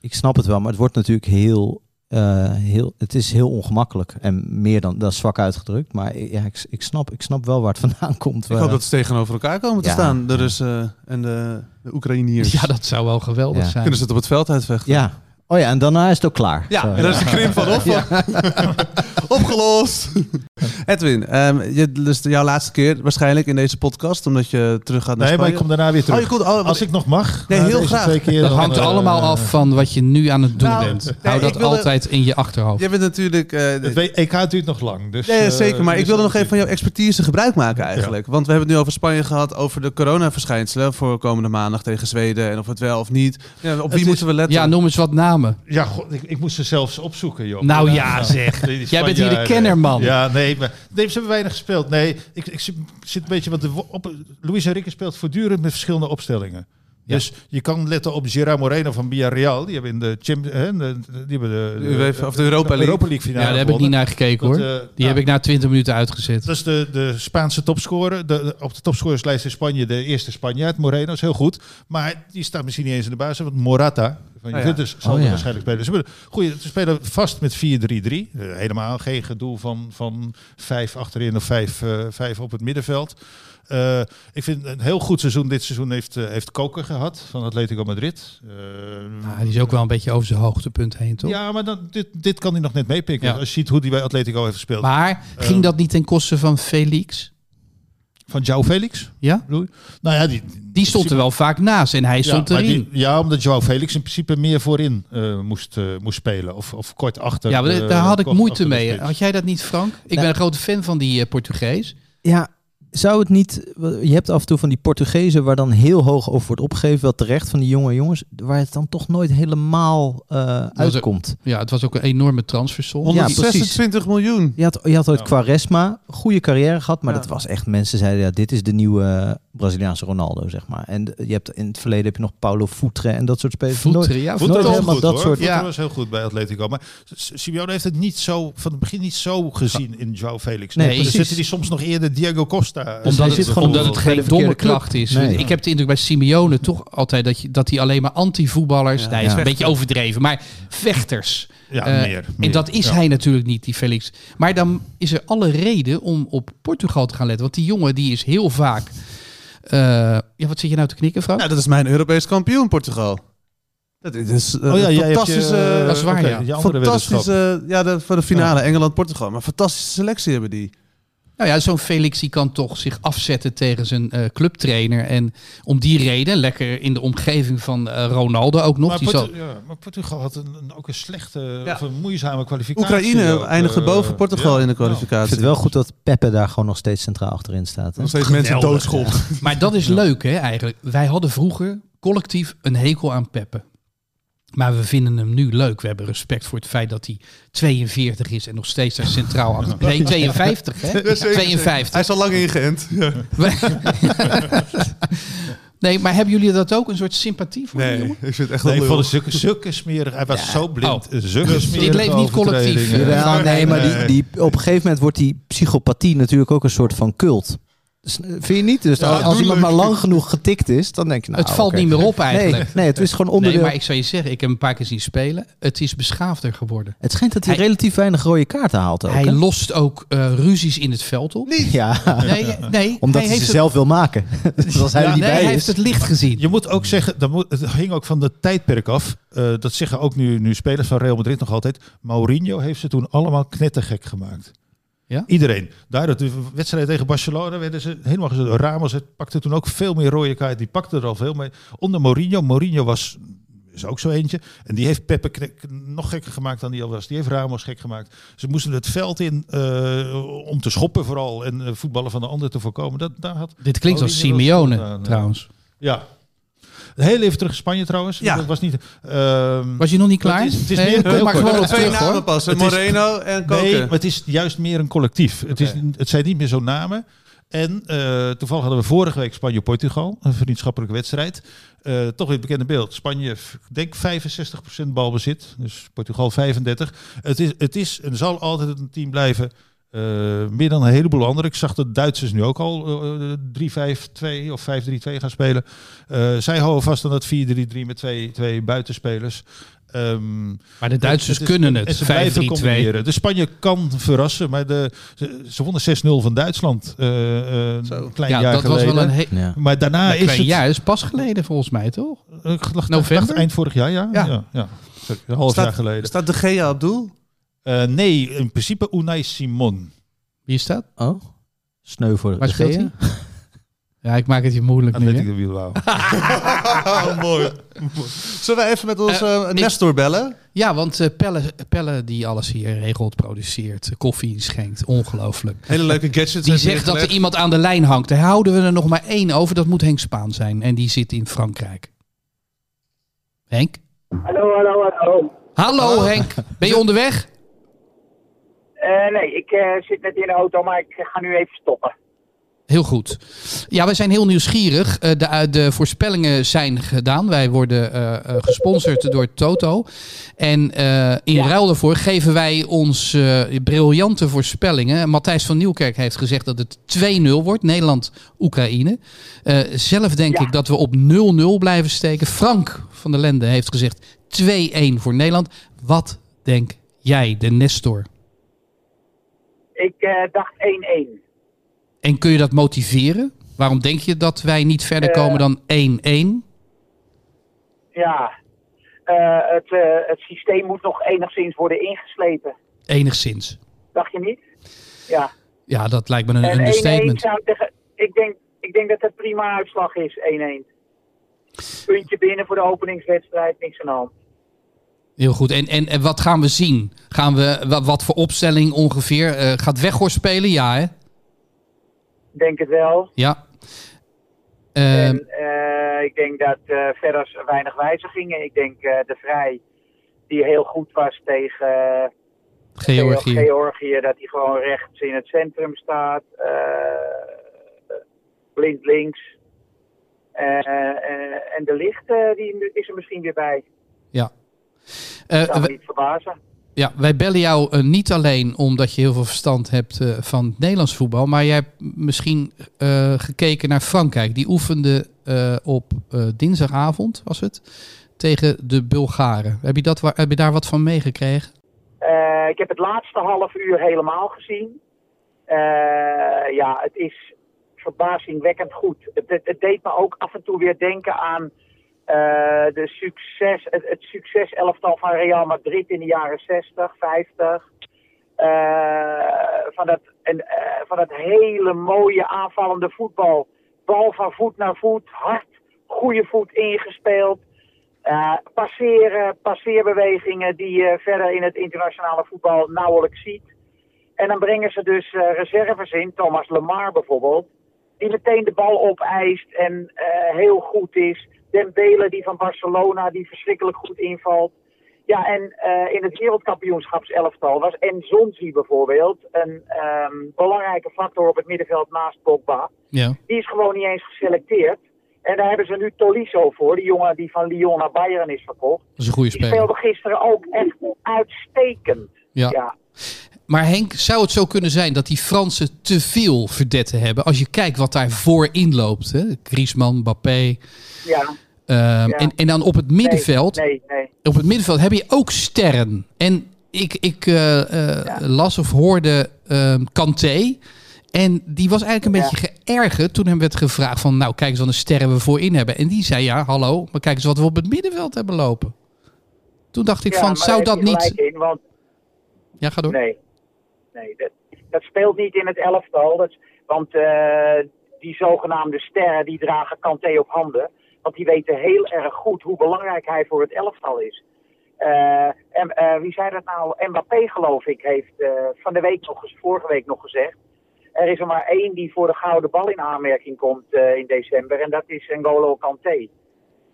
ik snap het wel, maar het wordt natuurlijk heel, eh, heel, het is heel ongemakkelijk en meer dan dat is zwak uitgedrukt. Maar ja, ik, ik snap, ik snap wel waar het vandaan komt.
Ik hoop dat ze tegenover elkaar komen te staan, de Russen en de, de Oekraïniërs.
Ja, dat zou wel geweldig
Ja.
zijn.
Kunnen ze het op het veld uitvechten?
Ja. Oh ja, en daarna is het ook klaar.
Ja,
Zo,
en daar is de krim van op. Opgelost. Edwin, ehm, je, dus jouw laatste keer waarschijnlijk in deze podcast, omdat je terug gaat naar
nee, maar ik
Spanje.
kom daarna weer terug.
Oh, je komt, oh,
Als ik nog mag.
Nee, heel graag.
twee keer,
Dat hangt
eh,
allemaal af van wat je nu aan het doen
Nou,
bent.
nee,
Hou
ik
dat
wilde-
altijd in je achterhoofd.
Jij bent natuurlijk... eh,
Het EK duurt nog lang. Dus,
Ja, ja,
eh,
zeker. Maar ik
dus
wilde nog even van jouw expertise gebruik maken eigenlijk. Want we hebben het nu over Spanje gehad, over de coronaverschijnselen voor komende maandag tegen Zweden en of het wel of niet. Ja, op wie
is-
moeten we letten?
Ja, noem eens wat namen.
Ja, god, ik, ik moest ze zelfs opzoeken, joh.
Nou ja, zeg. Jij bent hier de kennerman.
Ja, nee, maar nee, ze hebben weinig gespeeld. Nee, ik, ik zit zit een beetje... Want de, op, Luis Enrique speelt voortdurend met verschillende opstellingen.
Ja.
Dus je kan letten op Gerard Moreno van Villarreal. Die hebben in de, hè, die hebben de,
De UEFA of de Europa League.
Europa League finale
Ja, daar heb ik niet naar gekeken hoor.
Dat, eh,
Die
nou,
heb ik na 20 minuten uitgezet.
Dat is de, de Spaanse topscorer. De, de- op de topscorerslijst in Spanje de eerste Spanjaard. Moreno is heel goed. Maar die staat misschien niet eens in de basis. Want Morata van
Oh ja.
Juventus zal
Oh
er
ja.
waarschijnlijk spelen. Ze, goeie, ze spelen vast met 4-3-3. Eh, helemaal geen gedoe van, van vijf achterin of vijf, eh, vijf op het middenveld. Eh, ik vind een heel goed seizoen. Dit seizoen heeft, heeft Koker gehad van Atletico Madrid.
Ah, die is ook wel een beetje over zijn hoogtepunt heen, toch?
ja, maar dan, dit, dit kan hij nog net meepikken.
Ja.
Als je ziet hoe hij bij Atletico heeft gespeeld.
Maar ging dat niet ten koste van Felix?
Van João Felix?
Ja?
Nou ja, die,
Die stond er wel vaak naast en hij stond
ja, maar
erin.
die- ja, omdat Joao Felix in principe meer voorin eh, moest, eh, moest spelen. Of, of kort achter.
Ja, maar daar had ik moeite mee. Had jij dat niet, Frank? Ik ben een grote fan van die eh, Portugees.
Ja, zou het niet... Je hebt af en toe van die Portugezen waar dan heel hoog over wordt opgegeven, wel terecht, van die jonge jongens, waar het dan toch nooit helemaal eh, uitkomt.
Ja, het was ook een enorme transfersom.
Ja, precies.
126 miljoen.
Je had, je had ooit
Ja.
Quaresma, goede carrière gehad, maar
Ja.
dat was echt, mensen zeiden, ja, dit is de nieuwe Braziliaanse Ronaldo, zeg maar. En je hebt in het verleden heb je nog Paulo Futre en dat soort spelers. Nooit-
ja.
Voeten
nooit
was
helemaal
goed,
dat
hoor.
soort-
Ja.
was heel goed bij Atletico. Maar Simeone heeft het niet zo, van het begin niet zo gezien in Joao Felix.
Nee,
Dan
precies.
zitten die soms nog eerder Diego Costa.
Hij
Omdat
zit
het,
gewoon
omdat het geen
verkeerde
domme kracht is.
Nee.
Ik heb de indruk bij Simeone toch altijd dat, je, dat hij alleen maar anti-voetballers...
Ja.
nee, is een beetje overdreven, maar vechters.
Ja,
Eh,
meer,
En dat is
Ja.
hij natuurlijk niet, die Felix. Maar dan is er alle reden om op Portugal te gaan letten. Want die jongen die is heel vaak... eh, ja, wat zit je nou te knikken, Frank?
Nou, dat is mijn Europees kampioen, Portugal. Dat is uh,
Oh ja,
fantastische,
je, eh,
Dat is waar, ja.
fantastische, ja, de, voor de finale Engeland-Portugal. Maar fantastische selectie hebben die.
Nou ja, zo'n Felix die kan toch zich afzetten tegen zijn eh, clubtrainer. En om die reden, lekker in de omgeving van eh, Ronaldo ook nog.
Maar,
Die
Portu-
zal,
ja, maar Portugal had een, ook een slechte
Ja.
of een moeizame kwalificatie.
Oekraïne
ook,
eindigde
eh,
boven Portugal
ja.
in de
Ik vind
kwalificatie.
het wel goed dat Peppe daar gewoon nog steeds centraal achterin staat. hè?
Nog steeds mensen
Geweldig,
doodschopt.
maar dat is leuk hè eigenlijk. Wij hadden vroeger collectief een hekel aan Peppe. Maar we vinden hem nu leuk. We hebben respect voor het feit dat hij 42 is en nog steeds daar centraal achter. Nee, 52 hè? 52.
Hij is al lang ingeënt. Ja.
Nee, maar hebben jullie dat ook? Een soort sympathie voor die
Nee, ik vind het echt
Nee,
een
ik vond het zulke, zulke smerig. Hij was
Ja.
zo blind.
Oh.
Zulke smerige
Dit leeft niet collectief.
Jawel, nee, maar die, die, op een gegeven moment wordt die psychopathie natuurlijk ook een soort van cult. Vind je niet? Dus
Ja,
als, iemand maar lang genoeg getikt is, dan denk je nou...
het valt niet meer op eigenlijk.
Nee, nee, het is gewoon
Nee,
onderdeel.
maar ik zou je zeggen, ik heb hem een paar keer zien spelen. Het is beschaafder geworden.
Het schijnt dat hij,
Hij-
relatief weinig rode kaarten haalt ook.
Hij
hè?
lost ook eh, ruzies in het veld op.
Ja,
Nee, nee,
omdat hij,
heeft
ze
het-
zelf wil maken. dus als hij er
Ja,
niet
nee,
bij
hij
is...
heeft het licht gezien.
Je moet ook zeggen, dat moet, het hing ook van de tijdperk af. Eh, dat zeggen ook nu, nu spelers van Real Madrid nog altijd. Mourinho heeft ze toen allemaal knettergek gemaakt.
Ja?
Iedereen. Daardoor de wedstrijd tegen Barcelona werden ze helemaal gezet. Ramos het pakte toen ook veel meer rode kaart. Die pakte er al veel mee. Onder Mourinho. Mourinho was is ook zo eentje. En die heeft Pepe kne- nog gekker gemaakt dan die al was. Die heeft Ramos gek gemaakt. Ze moesten het veld in eh, om te schoppen vooral. En eh, voetballen van de ander te voorkomen. Dat, daar had
Dit klinkt als Simeone
eh.
trouwens.
ja. Heel even terug in Spanje trouwens.
Ja.
Dat was niet. ehm,
Was je nog niet klaar?
Het is- het is
Nee,
meer- heel
maar gewoon op
Twee
terug
namen
is-
Moreno en Koken.
nee, maar het is juist meer een collectief. Het, is, het zijn niet meer zo namen. En eh, toevallig hadden we vorige week Spanje-Portugal, een vriendschappelijke wedstrijd. Eh, toch weer het bekende beeld. Spanje, denk 65% balbezit, dus Portugal 35%. Het is, het is en zal altijd een team blijven Eh, meer dan een heleboel anderen. Ik zag de Duitsers nu ook al eh, 3-5-2 of 5-3-2 gaan spelen. Eh, zij houden vast aan dat 4-3-3 met twee, twee buitenspelers. Ehm,
Maar de Duitsers
het is-
kunnen
en
het.
ze blijven
5-3-2.
combineren. De Spanje kan verrassen, maar de, ze, ze wonnen 6-0 van Duitsland eh, eh, een klein
Ja,
jaar
dat was
geleden.
wel een he-
Ja.
Maar daarna
Maar
is het...
jaar, is pas geleden volgens mij, toch?
Eh, Ik dacht,
November?
dacht eind vorig jaar, ja.
Ja.
ja. ja, Sorry, Een half
Staat-
jaar geleden.
Staat de Gea op doel?
Eh, nee, in principe Unai Simon.
Wie is dat?
Oh, sneu voor
Waar
de
speelt hij? Ja, ik maak het je moeilijk nu.
Atletico Bilbao.
Oh, mooi. Zullen we even met onze
Eh, ik-
Nestor bellen?
Ja, want eh, Pelle, Pelle die alles hier regelt, produceert, koffie schenkt, ongelooflijk.
Hele leuke gadgets.
Die zegt dat er iemand aan de lijn hangt. Daar houden we er nog maar één over. Dat moet Henk Spaan zijn. En die zit in Frankrijk. Henk?
Hallo, hallo, hallo.
Hallo Henk. Ben je onderweg?
Eh, nee, ik eh, zit net in de auto, maar ik ga nu even stoppen.
Heel goed. Ja, wij zijn heel nieuwsgierig. Eh, de, de voorspellingen zijn gedaan. Wij worden eh, gesponsord door Toto. En in ruil daarvoor geven wij ons eh, briljante voorspellingen. Matthijs van Nieuwkerk heeft gezegd dat het 2-0 wordt. Nederland-Oekraïne. Zelf denk
Ja.
ik dat we op 0-0 blijven steken. Frank van der Lende heeft gezegd 2-1 voor Nederland. Wat denk jij, de Nestor?
Ik eh, dacht 1-1.
En kun je dat motiveren? Waarom denk je dat wij niet verder
Eh.
komen dan 1-1?
Ja, Eh, het, eh, het systeem moet nog enigszins worden ingeslepen.
Enigszins.
Dacht je niet? Ja.
Ja, dat lijkt me een
en 1-1
understatement.
zou ik tegen... Ik denk, ik denk dat het prima uitslag is, 1-1. Puntje binnen voor de openingswedstrijd, niks aan de hand.
Heel goed. En, en, en wat gaan we zien? Gaan we, wat, wat voor opstelling ongeveer? Eh, gaat Weghorst spelen? Ja, hè?
Denk het wel.
Ja. Ehm,
En eh, ik denk dat eh, verder weinig wijzigingen. Ik denk de Vrij, die heel goed was tegen
Georgië.
Georgië, dat hij gewoon rechts in het centrum staat. blind links. En de licht, die is er misschien weer bij. Me
we-
niet verbazen.
ja, wij bellen jou eh, niet alleen omdat je heel veel verstand hebt eh, van het Nederlands voetbal. Maar jij hebt misschien gekeken naar Frankrijk. Die oefende op dinsdagavond, was het? Tegen de Bulgaren. Heb je, dat, heb je daar wat van meegekregen?
Ik heb het laatste half uur helemaal gezien. Ja, het is verbazingwekkend goed. Het, het, het deed me ook af en toe weer denken aan de succes, het, het succeselftal van Real Madrid in de jaren 60, 50. Eh, van, dat, en, eh, van dat hele mooie aanvallende voetbal. Bal van voet naar voet, hard, goede voet ingespeeld. Eh, passeren, passeerbewegingen die je verder in het internationale voetbal nauwelijks ziet. En dan brengen ze dus eh, reserves in, Thomas Lemar bijvoorbeeld, die meteen de bal opeist en eh, heel goed is. Dembele die van Barcelona, die verschrikkelijk goed invalt. Ja, en eh, in het wereldkampioenschapselftal was Enzonzi bijvoorbeeld een ehm, belangrijke factor op het middenveld naast Pogba.
Ja.
Die is gewoon niet eens geselecteerd. En daar hebben ze nu Tolisso voor, die jongen die van Lyon naar Bayern is verkocht.
Dat is een goede
Die
speler.
speelde gisteren ook echt uitstekend.
Ja.
Ja.
Maar Henk, zou het zo kunnen zijn dat die Fransen te veel verdetten hebben? Als je kijkt wat daar voorin loopt. Hè? Griezmann, Mbappé.
ja.
ehm,
Ja.
en, en dan op het middenveld.
Nee, nee.
Op het middenveld heb je ook sterren. En ik, ik eh, eh, las of hoorde ehm Kanté. En die was eigenlijk een
Ja.
beetje geërgerd toen hem werd gevraagd van... nou, kijk eens wat een sterren we voorin hebben. En die zei, ja, hallo, maar kijk eens wat we op het middenveld hebben lopen. Toen dacht ik
Ja,
van, zou dat niet...
gelijk In, want
Ja, ga door.
Nee, nee dat, dat speelt niet in het elftal. Dat, want eh, die zogenaamde sterren die dragen Kanté op handen. Want die weten heel erg goed hoe belangrijk hij voor het elftal is. Eh, en, eh, wie zei dat nou? Mbappé geloof ik heeft van de week nog, vorige week nog gezegd. Er is er maar één die voor de gouden bal in aanmerking komt in december. En dat is N'Golo Kanté.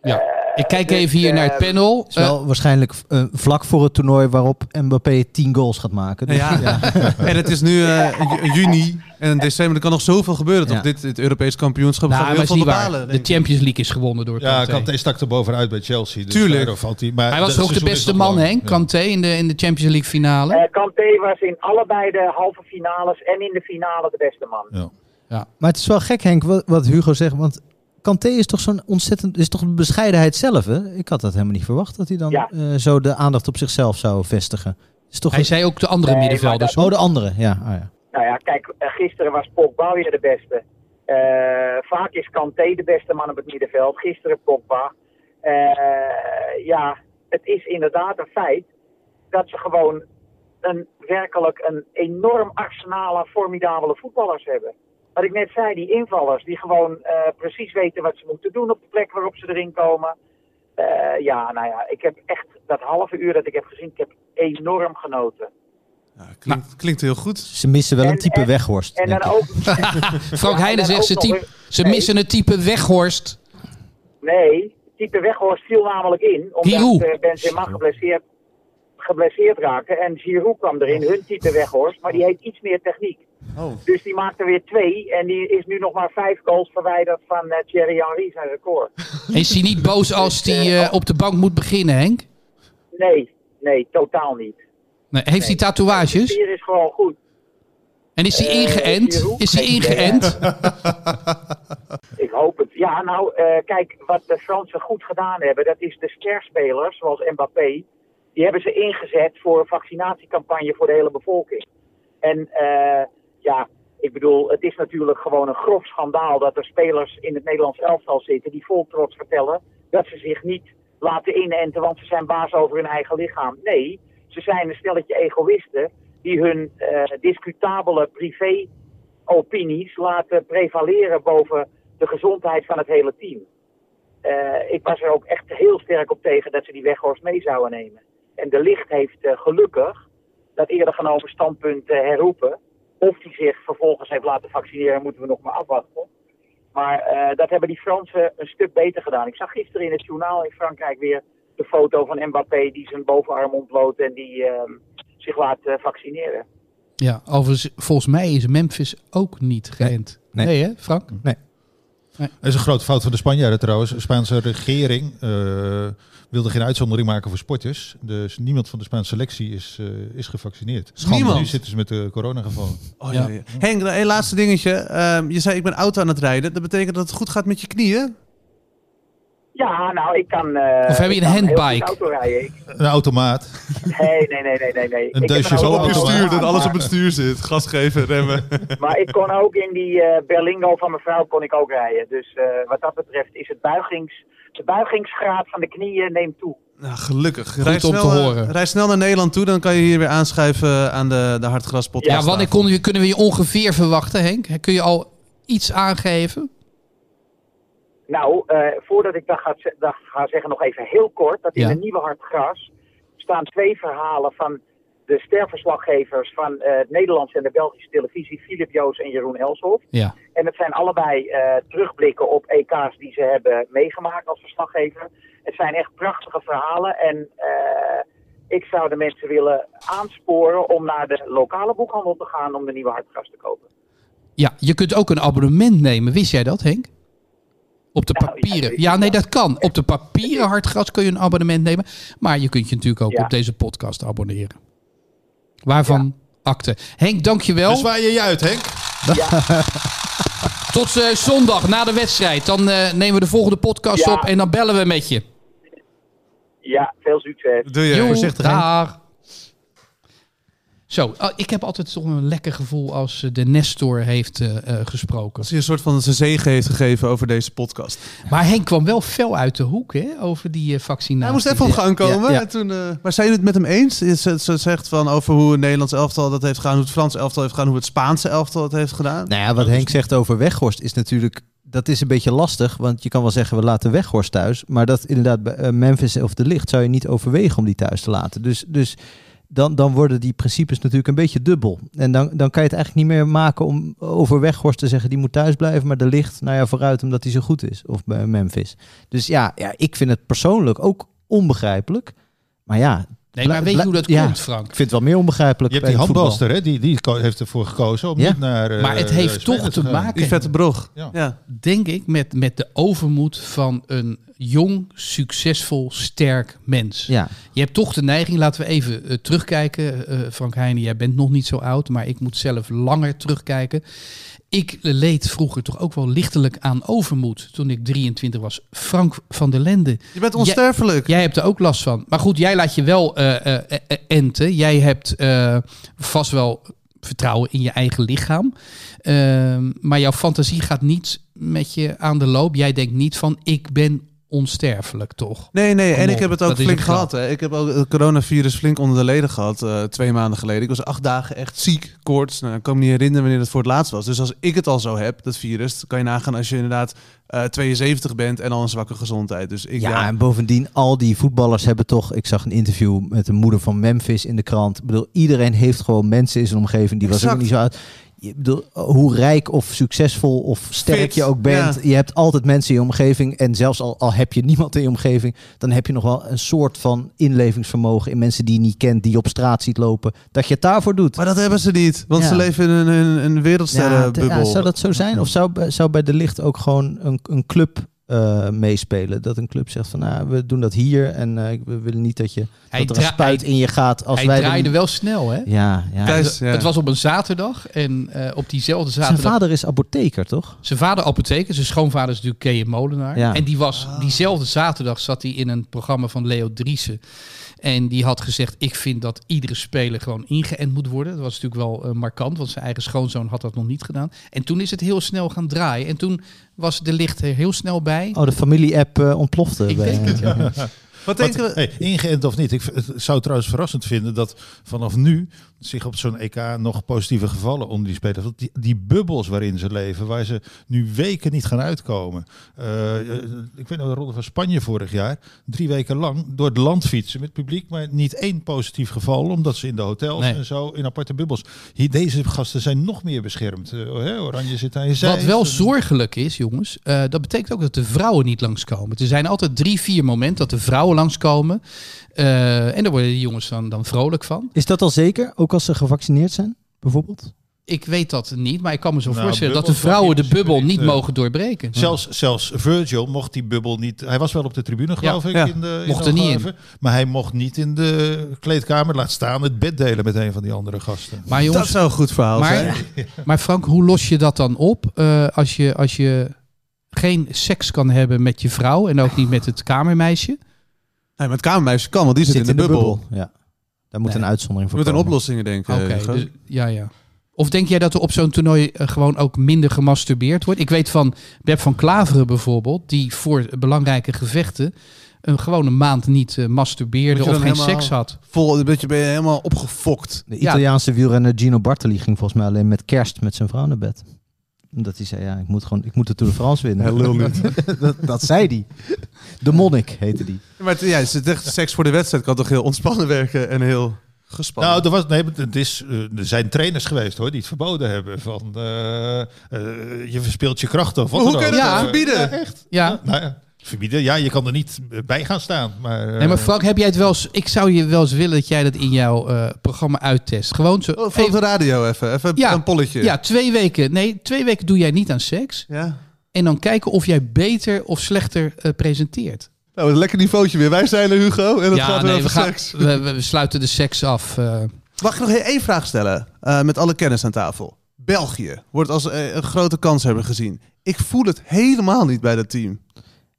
Ja.
Eh,
Ik kijk
dus,
even hier naar het
eh,
panel.
Het is wel waarschijnlijk eh, vlak voor het toernooi waarop Mbappé 10 goals gaat maken. Dus,
Ja. En het is nu eh, ju- juni en in december. Er kan nog zoveel gebeuren. Toch?
Ja.
Dit, dit Europees kampioenschap
nou,
gaat heel veel bepalen.
De. Champions League is gewonnen door
Ja,
Kanté.
Kanté stak er bovenuit bij Chelsea. Dus
Tuurlijk.
valt hij. Maar
Hij was ook de beste man?
Ja.
Kanté in de, in de Champions League finale.
Kanté was in allebei de halve finales en in de finale de beste man.
Ja.
Maar het is wel gek, Henk, wat, wat Hugo zegt. Want Kanté is toch zo'n ontzettend... is toch een bescheidenheid zelf, hè? Ik had dat helemaal niet verwacht, dat hij dan
Ja.
eh, zo de aandacht op zichzelf zou vestigen. Is toch
Hij zei ook de andere
Nee,
middenvelders.
Oh, de andere, ja. Oh, ja.
Nou ja, kijk, eh, gisteren was Pogba weer de beste. Eh, vaak is Kanté de beste man op het middenveld. Gisteren Pogba. Eh, ja, het is inderdaad een feit dat ze gewoon een, werkelijk een enorm arsenaal aan formidabele voetballers hebben. Wat ik net zei, die invallers die gewoon eh, precies weten wat ze moeten doen op de plek waarop ze erin komen. Eh, ja, nou ja, ik heb echt dat halve uur dat ik heb gezien, ik heb enorm genoten.
Ja, klinkt, klinkt heel goed.
Ze missen wel een
En-
type
en-
weghorst.
En dan ook.
Frank
Ja,
Heijnen
en dan
zegt ze, type,
weer-
ze
Nee.
missen het type Weghorst.
Nee, type Weghorst viel namelijk in. Omdat
Giroud.
eh, Benzema geblesseerd, geblesseerd raakte. En Giroud kwam erin, hun type Weghorst. Maar die heeft iets meer techniek.
Oh.
Dus die maakte weer twee. En die is nu nog maar vijf goals verwijderd van eh, Thierry Henry zijn record.
Is hij niet boos als hij eh, op de bank moet beginnen, Henk?
Nee, nee, totaal niet.
Nee, heeft hij tatoeages?
Hier is gewoon goed.
En is hij
Eh,
ingeënt? Is hij ingeënt?
Ik hoop het. Ja, nou, eh, kijk, wat de Fransen goed gedaan hebben, dat is de sterspelers, zoals Mbappé, die hebben ze ingezet voor een vaccinatiecampagne voor de hele bevolking. En eh, ja, ik bedoel, het is natuurlijk gewoon een grof schandaal dat er spelers in het Nederlands elftal zitten die vol trots vertellen dat ze zich niet laten inenten, want ze zijn baas over hun eigen lichaam. Nee, ze zijn een stelletje egoïsten die hun eh, discutabele privé-opinies laten prevaleren boven de gezondheid van het hele team. Eh, ik was er ook echt heel sterk op tegen dat ze die weghorst mee zouden nemen. En de licht heeft eh, gelukkig dat eerder genomen standpunt herroepen. Of die zich vervolgens heeft laten vaccineren, moeten we nog maar afwachten. Maar eh, dat hebben die Fransen een stuk beter gedaan. Ik zag gisteren in het journaal in Frankrijk weer de foto van Mbappé die zijn bovenarm ontbloot en die ehm, zich laat eh, vaccineren.
Ja, overigens, volgens mij is Memphis ook niet geënt. Nee,
Nee.
hè, Frank?
Dat is een grote fout van de Spanjaarden trouwens. De Spaanse regering eh, wilde geen uitzondering maken voor sporters. Dus niemand van de Spaanse selectie is, eh, is gevaccineerd.
Niemand?
Nu zitten ze met de coronagevallen.
Oh,
Ja.
ja. Ja, Henk, een laatste dingetje. Ehm, je zei ik ben auto aan het rijden. Dat betekent dat het goed gaat met je knieën?
Ja, nou, ik kan. eh,
Of heb je een handbike?
auto rijden.
Een automaat.
Nee, nee, nee, nee, nee. nee.
Een deusje zal op het stuur,
dat alles op het stuur zit. Gas geven, remmen.
Maar ik kon ook in die eh, Berlingo van mevrouw kon ik ook rijden. Dus eh, wat dat betreft is het buigings, de buigingsgraad van de knieën neemt toe.
Nou, gelukkig.
Goed
rij
om
snel,
te horen.
rij snel naar Nederland toe, dan kan je hier weer aanschuiven aan de, de Hartgras podcast.
Ja, wanneer kon, kunnen we je ongeveer verwachten, Henk? Kun je al iets aangeven?
Nou, eh, voordat ik dat ga, dat ga zeggen, nog even heel kort. Dat in
Ja.
de Nieuwe Hartgras staan twee verhalen van de sterverslaggevers van eh, het Nederlandse en de Belgische televisie, Filip Joos en Jeroen Elshoff.
Ja.
En het zijn allebei eh, terugblikken op EK's die ze hebben meegemaakt als verslaggever. Het zijn echt prachtige verhalen en ik zou de mensen willen aansporen om naar de lokale boekhandel te gaan om de nieuwe hartgras te kopen.
Ja, je kunt ook een abonnement nemen. Wist jij dat, Henk? Op de
Nou, ja,
papieren. Ja, nee, dat kan. Op de papieren hartgras kun je een abonnement nemen. Maar je kunt je natuurlijk ook
Ja.
op deze podcast abonneren. Waarvan akte. Henk, dankjewel.
Dus waar je je uit, Henk?
Tot eh, zondag na de wedstrijd. Dan eh, nemen we de volgende podcast
Ja.
op en dan bellen we met je.
Ja, veel succes.
Doe je.
Joe,
voorzichtig,
dag. Zo, oh, ik heb altijd toch een lekker gevoel als eh, de Nestor heeft eh, eh, gesproken.
Als hij een soort van zijn zegen heeft gegeven over deze podcast.
Maar Henk kwam wel fel uit de hoek hè, over die eh, vaccinatie.
Hij moest even op gang komen.
Ja, ja.
En toen, eh, maar zijn jullie het met hem eens? Ze, ze zegt van over hoe het Nederlands elftal dat heeft gedaan, hoe het Frans elftal heeft gedaan, hoe het Spaanse elftal dat heeft gedaan.
Nou ja, wat Henk zegt over Weghorst is natuurlijk... Dat is een beetje lastig, want je kan wel zeggen we laten Weghorst thuis. Maar dat inderdaad bij Memphis of de Licht zou je niet overwegen om die thuis te laten. Dus, dus dan, dan worden die principes natuurlijk een beetje dubbel. En dan, dan kan je het eigenlijk niet meer maken om over Weghorst te zeggen... die moet thuis blijven, maar de ligt nou ja, vooruit omdat hij zo goed is. Of bij Memphis. Dus ja, ja, ik vind het persoonlijk ook onbegrijpelijk. Maar ja...
Nee, maar weet je hoe dat
ja,
komt, Frank?
Ik vind het wel meer onbegrijpelijk.
Je hebt die handbalster, hè? Die, die heeft ervoor gekozen om
Ja.
niet naar... eh,
Maar het heeft
Spanje
toch te
gaan.
maken-
Die vette brog.
Ja.
Ja.
denk ik, met, met de overmoed van een jong, succesvol, sterk mens.
Ja,
Je hebt toch de neiging, laten we even eh, terugkijken. Eh, Frank Heijnen, jij bent nog niet zo oud, maar ik moet zelf langer terugkijken. Ik leed vroeger toch ook wel lichtelijk aan overmoed toen ik 23 was. Frank van der Lende,
Je bent onsterfelijk.
jij hebt er ook last van. Maar goed, jij laat je wel eh, eh, eh, enten. Jij hebt vast wel vertrouwen in je eigen lichaam. Ehm, maar jouw fantasie gaat niet met je aan de loop. Jij denkt niet van ik ben onsterfelijk, toch?
Nee, nee,
Kom
en
op,
ik heb het ook flink gehad. Hè. Ik heb ook het coronavirus flink onder de leden gehad, eh, twee maanden geleden. Ik was acht dagen echt ziek, koorts. Nou, ik kan me niet herinneren wanneer het voor het laatst was. Dus als ik het al zo heb, dat virus, kan je nagaan als je inderdaad eh 72 bent en al een zwakke gezondheid. Dus ik,
ja,
ja,
en bovendien, al die voetballers hebben toch... Ik zag een interview met de moeder van Memphis in de krant. Ik bedoel, iedereen heeft gewoon mensen in zijn omgeving. Die was ook niet zo oud. Je bedoel, hoe rijk of succesvol of sterk
Fit,
je ook bent.
ja.
Je hebt altijd mensen in je omgeving. En zelfs al, al heb je niemand in je omgeving... dan heb je nog wel een soort van inlevingsvermogen... in mensen die je niet kent, die je op straat ziet lopen. Dat je het daarvoor doet.
Maar dat hebben ze niet, want
Ja.
ze leven in een, een, een
Ja,
wereldsterrenbubbel.
ja, zou dat zo zijn? Of zou, bij- zou bij de licht ook gewoon een, een club eh, meespelen? Dat een club zegt van, nou, we doen dat hier en eh, we willen niet dat, je,
Hij,
dat er een spuit
hij,
in je gaat als
hij
wij...
draaide wel snel, hè?
Ja, ja.
Het was op een zaterdag en eh, op diezelfde
Zijn
zaterdag...
vader is apotheker, toch?
Zijn vader apotheker, zijn schoonvader is natuurlijk Kees Molenaar.
Ja.
En die was diezelfde zaterdag zat hij in een programma van Leo Driessen. En die had gezegd, ik vind dat iedere speler gewoon ingeënt moet worden. Dat was natuurlijk wel eh, markant, want zijn eigen schoonzoon had dat nog niet gedaan. En toen is het heel snel gaan draaien. En toen was de licht er heel snel bij.
Oh, de familie-app eh, ontplofte.
Ik
bij-
denk het, ja.
Wat denken we?
Hey, ingeënt of niet. Ik het zou trouwens verrassend vinden dat vanaf nu zich op zo'n EK nog positieve gevallen onder die spelers. Want die, die bubbels waarin ze leven, waar ze nu weken niet gaan uitkomen. Eh, eh, ik weet nog de ronde van Spanje vorig jaar. Drie weken lang door het land fietsen met publiek, maar niet één positief geval. Omdat ze in de hotels
Nee.
en zo in aparte bubbels. Hier, deze gasten zijn nog meer beschermd. Eh, hè, Oranje zit aan je zij.
Wat wel zorgelijk is, jongens, dat betekent ook dat de vrouwen niet langskomen. Er zijn altijd drie, vier momenten dat de vrouwen langskomen. Eh, en daar worden de jongens dan, dan vrolijk van.
Is dat al zeker? Ook als ze gevaccineerd zijn, bijvoorbeeld?
Ik weet dat niet, maar ik kan me zo
Nou,
voorstellen dat de vrouwen de
in
bubbel niet
niet,
mogen doorbreken.
Zelfs, zelfs Virgil mocht die bubbel niet. Hij was wel op de tribune, geloof ik.
ja.
In de, in
Mocht
de
er niet
Algarve, Maar hij mocht niet in de kleedkamer. Laat staan het bed delen met een van die andere gasten.
Maar
Dat zou een goed verhaal zijn.
maar, maar Frank, hoe los je dat dan op eh, als, je, als je geen seks kan hebben met je vrouw en ook niet met het kamermeisje?
Nee, met kamermeisje kan, want die zit, in de, bubbel.
Ja. Daar moet
Nee.
een uitzondering
We
voor
moeten aan
komen.
oplossingen denken.
Oké,
Hugo.
dus, ja, ja. Of denk jij dat er op zo'n toernooi eh, gewoon ook minder gemasturbeerd wordt? Ik weet van Beb van Klaveren bijvoorbeeld, die voor belangrijke gevechten een gewone maand niet eh, masturbeerde
Moet je
of geen seks had.
Vol, een beetje ben je helemaal opgefokt.
De
Ja.
Italiaanse wielrenner Gino Bartoli ging volgens mij alleen met kerst met zijn vrouw naar bed. Omdat hij zei, ja, ik moet gewoon, ik moet de Tour de France winnen.
Hij lul niet.
dat, dat zei hij. De monnik heette die.
Maar het, ja, het echt seks voor de wedstrijd kan toch heel ontspannen werken en heel gespannen.
Nou, er, was, nee, het is, eh, er zijn trainers geweest hoor, die het verboden hebben. Van, eh, eh, je verspeelt je krachten. Of
hoe
dan
kun je dat
Ja.
verbieden?
Ja, echt.
Ja.
Nou ja, verbieden. Ja, je kan er niet bij gaan staan. Maar, eh,
Nee, maar Frank, heb jij het wel eens... Ik zou je wel eens willen dat jij dat in jouw eh, programma uittest. Gewoon zo...
Oh, voor op de radio even. Even
Ja.
een polletje.
ja, twee weken. Nee, twee weken doe jij niet aan seks.
ja.
En dan kijken of jij beter of slechter eh, presenteert.
Nou, een lekker niveautje weer. Wij zijn er, Hugo. En
ja,
gaat weer
nee,
over
we, gaan,
seks.
we, we- we sluiten de seks af. eh.
Mag ik nog één vraag stellen? eh, met alle kennis aan tafel. België wordt als een grote kans hebben gezien. Ik voel het helemaal niet bij dat team.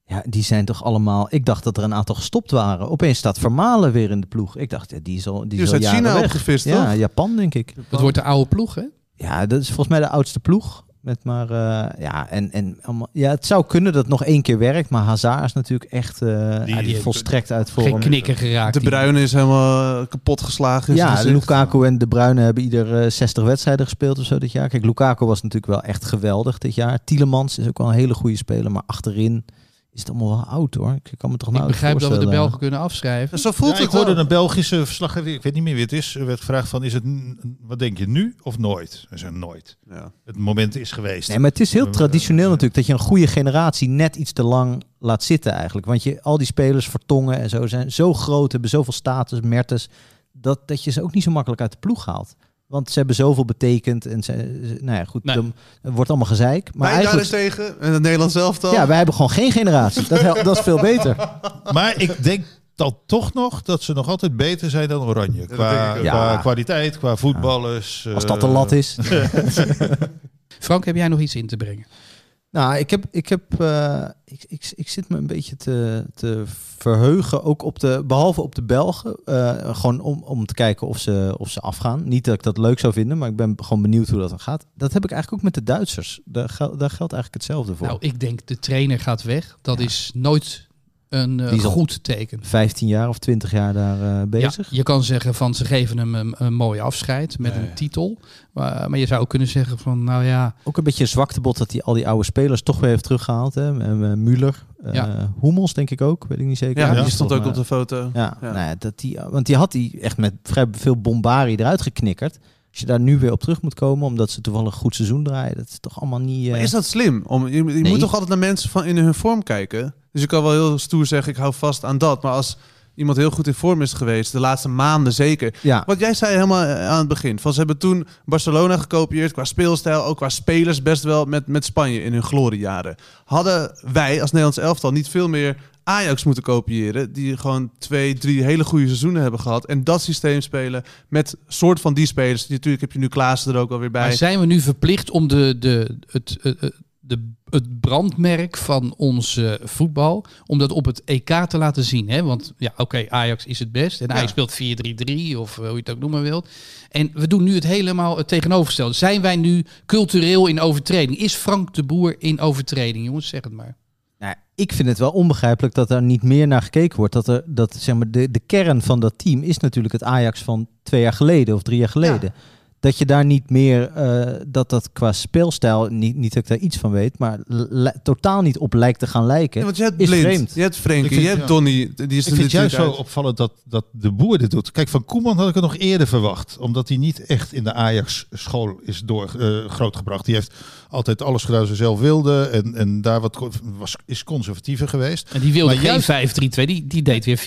Ja, die zijn toch allemaal... Ik dacht dat er een aantal gestopt waren. Opeens staat Vermalen weer in de ploeg. Ik dacht, ja, die is al, die is al
uit
jaren
China
weg.
opgevist,
Ja,
toch?
Japan denk ik.
Het wordt de oude ploeg, hè?
Ja, dat is volgens mij de oudste ploeg. Met maar, eh, ja, en, en allemaal, ja, het zou kunnen dat het nog één keer werkt. Maar Hazard is natuurlijk echt eh,
Die-
die volstrekt uit vorm.
Geen knikker geraakt.
De. Bruyne is helemaal eh, kapot geslagen.
Ja. Lukaku en De Bruyne hebben ieder eh, 60 wedstrijden gespeeld of zo dit jaar. Kijk, Lukaku was natuurlijk wel echt geweldig dit jaar. Tielemans is ook wel een hele goede speler, maar achterin is het allemaal wel oud hoor. Ik kan me toch
Ik
nou
begrijp dat we de Belgen kunnen afschrijven.
Zo voelt
Ja, ik
het
hoorde een Belgische verslaggever, ik weet niet meer wie het is, er werd gevraagd van, is het, wat denk je, nu of nooit? Hij zei nooit.
Ja.
Het moment is geweest.
Nee, maar het is heel traditioneel natuurlijk dat je een goede generatie net iets te lang laat zitten eigenlijk. Want je, al die spelers, Vertongen en zo, zijn zo groot, hebben zoveel status, Mertens, dat, dat je ze ook niet zo makkelijk uit de ploeg haalt. Want ze hebben zoveel betekend en ze, nou ja, goed,
Nee.
dan het wordt allemaal gezeik. Maar
Maar
eigenlijk,
daarentegen, en het Nederlands zelf dan.
ja, wij hebben gewoon geen generatie. Dat, dat is veel beter.
Maar ik denk dan toch nog dat ze nog altijd beter zijn dan Oranje.
dat
Qua, qua kwaliteit, qua voetballers.
Als
eh,
dat de lat is.
Frank, heb jij nog iets in te brengen?
Nou, ik, heb, ik, heb, eh, ik, ik, ik zit me een beetje te, te verheugen, ook op de, behalve op de Belgen, eh, gewoon om, om te kijken of ze, of ze afgaan. Niet dat ik dat leuk zou vinden, maar ik ben gewoon benieuwd hoe dat dan gaat. Dat heb ik eigenlijk ook met de Duitsers. Daar, daar geldt eigenlijk hetzelfde voor.
Nou, ik denk de trainer gaat weg. Dat
Ja.
is nooit een eh, goed teken.
15 jaar of 20 jaar daar eh, bezig.
Ja, je kan zeggen van ze geven hem een, een mooi afscheid met
Nee.
een titel. Maar, maar je zou ook kunnen zeggen van nou ja,
Ook een beetje een zwaktebod dat hij al die oude spelers toch weer heeft teruggehaald. Hè? Eh, eh, eh. Hummels denk ik ook, weet ik niet zeker.
Ja,
Ja,
die stond ook op de foto.
Ja,
Ja.
Nou ja, dat die, want die had hij echt met vrij veel bombarie eruit geknikkerd. Als je daar nu weer op terug moet komen, omdat ze toevallig een goed seizoen draaien, dat is toch allemaal niet... eh,
Maar is dat slim? Om, je je
Nee.
moet toch altijd naar mensen van in hun vorm kijken? Dus je kan wel heel stoer zeggen, ik hou vast aan dat. Maar als iemand heel goed in vorm is geweest, de laatste maanden zeker.
Ja,
Wat jij zei helemaal eh, aan het begin. Van ze hebben toen Barcelona gekopieerd qua speelstijl, ook qua spelers best wel met, met Spanje in hun gloriejaren. Hadden wij als Nederlands elftal niet veel meer Ajax moeten kopiëren, die gewoon twee, drie hele goede seizoenen hebben gehad en dat systeem spelen met soort van die spelers. Natuurlijk heb je nu Klaassen er ook alweer bij.
maar zijn we nu verplicht om de, de, het, eh, de, het brandmerk van ons eh, voetbal, om dat op het EK te laten zien? Hè? Want ja, oké, Ajax is het best en Ajax speelt 4-3-3 of eh, hoe je het ook noemen wilt. En we doen nu het helemaal het tegenovergestelde. Zijn wij nu cultureel in overtreding? Is Frank de Boer in overtreding? Jongens, zeg het maar.
Nou, ik vind het wel onbegrijpelijk dat er niet meer naar gekeken wordt. Dat er, dat, zeg maar, de, de kern van dat team is natuurlijk het Ajax van twee jaar geleden of drie jaar geleden. Dat je daar niet meer, eh, dat dat qua speelstijl, niet, niet dat ik daar iets van weet, maar totaal niet op lijkt te gaan lijken.
Ja, want je hebt
is
Blind,
vreemd.
je hebt Frenkie,
vind-
je hebt
ja.
Donny. Die is
Ik vind het juist
natuurlijk
zo opvallend dat, dat de boer dit doet. Kijk, van Koeman had ik het nog eerder verwacht. Omdat hij niet echt in de Ajax-school is door, eh, grootgebracht. Die heeft altijd alles gedaan zoals hij zelf wilde. En, en daar wat, was, is conservatiever geweest.
En die wilde
Maar
geen
juist-
5-3-2, die, die deed weer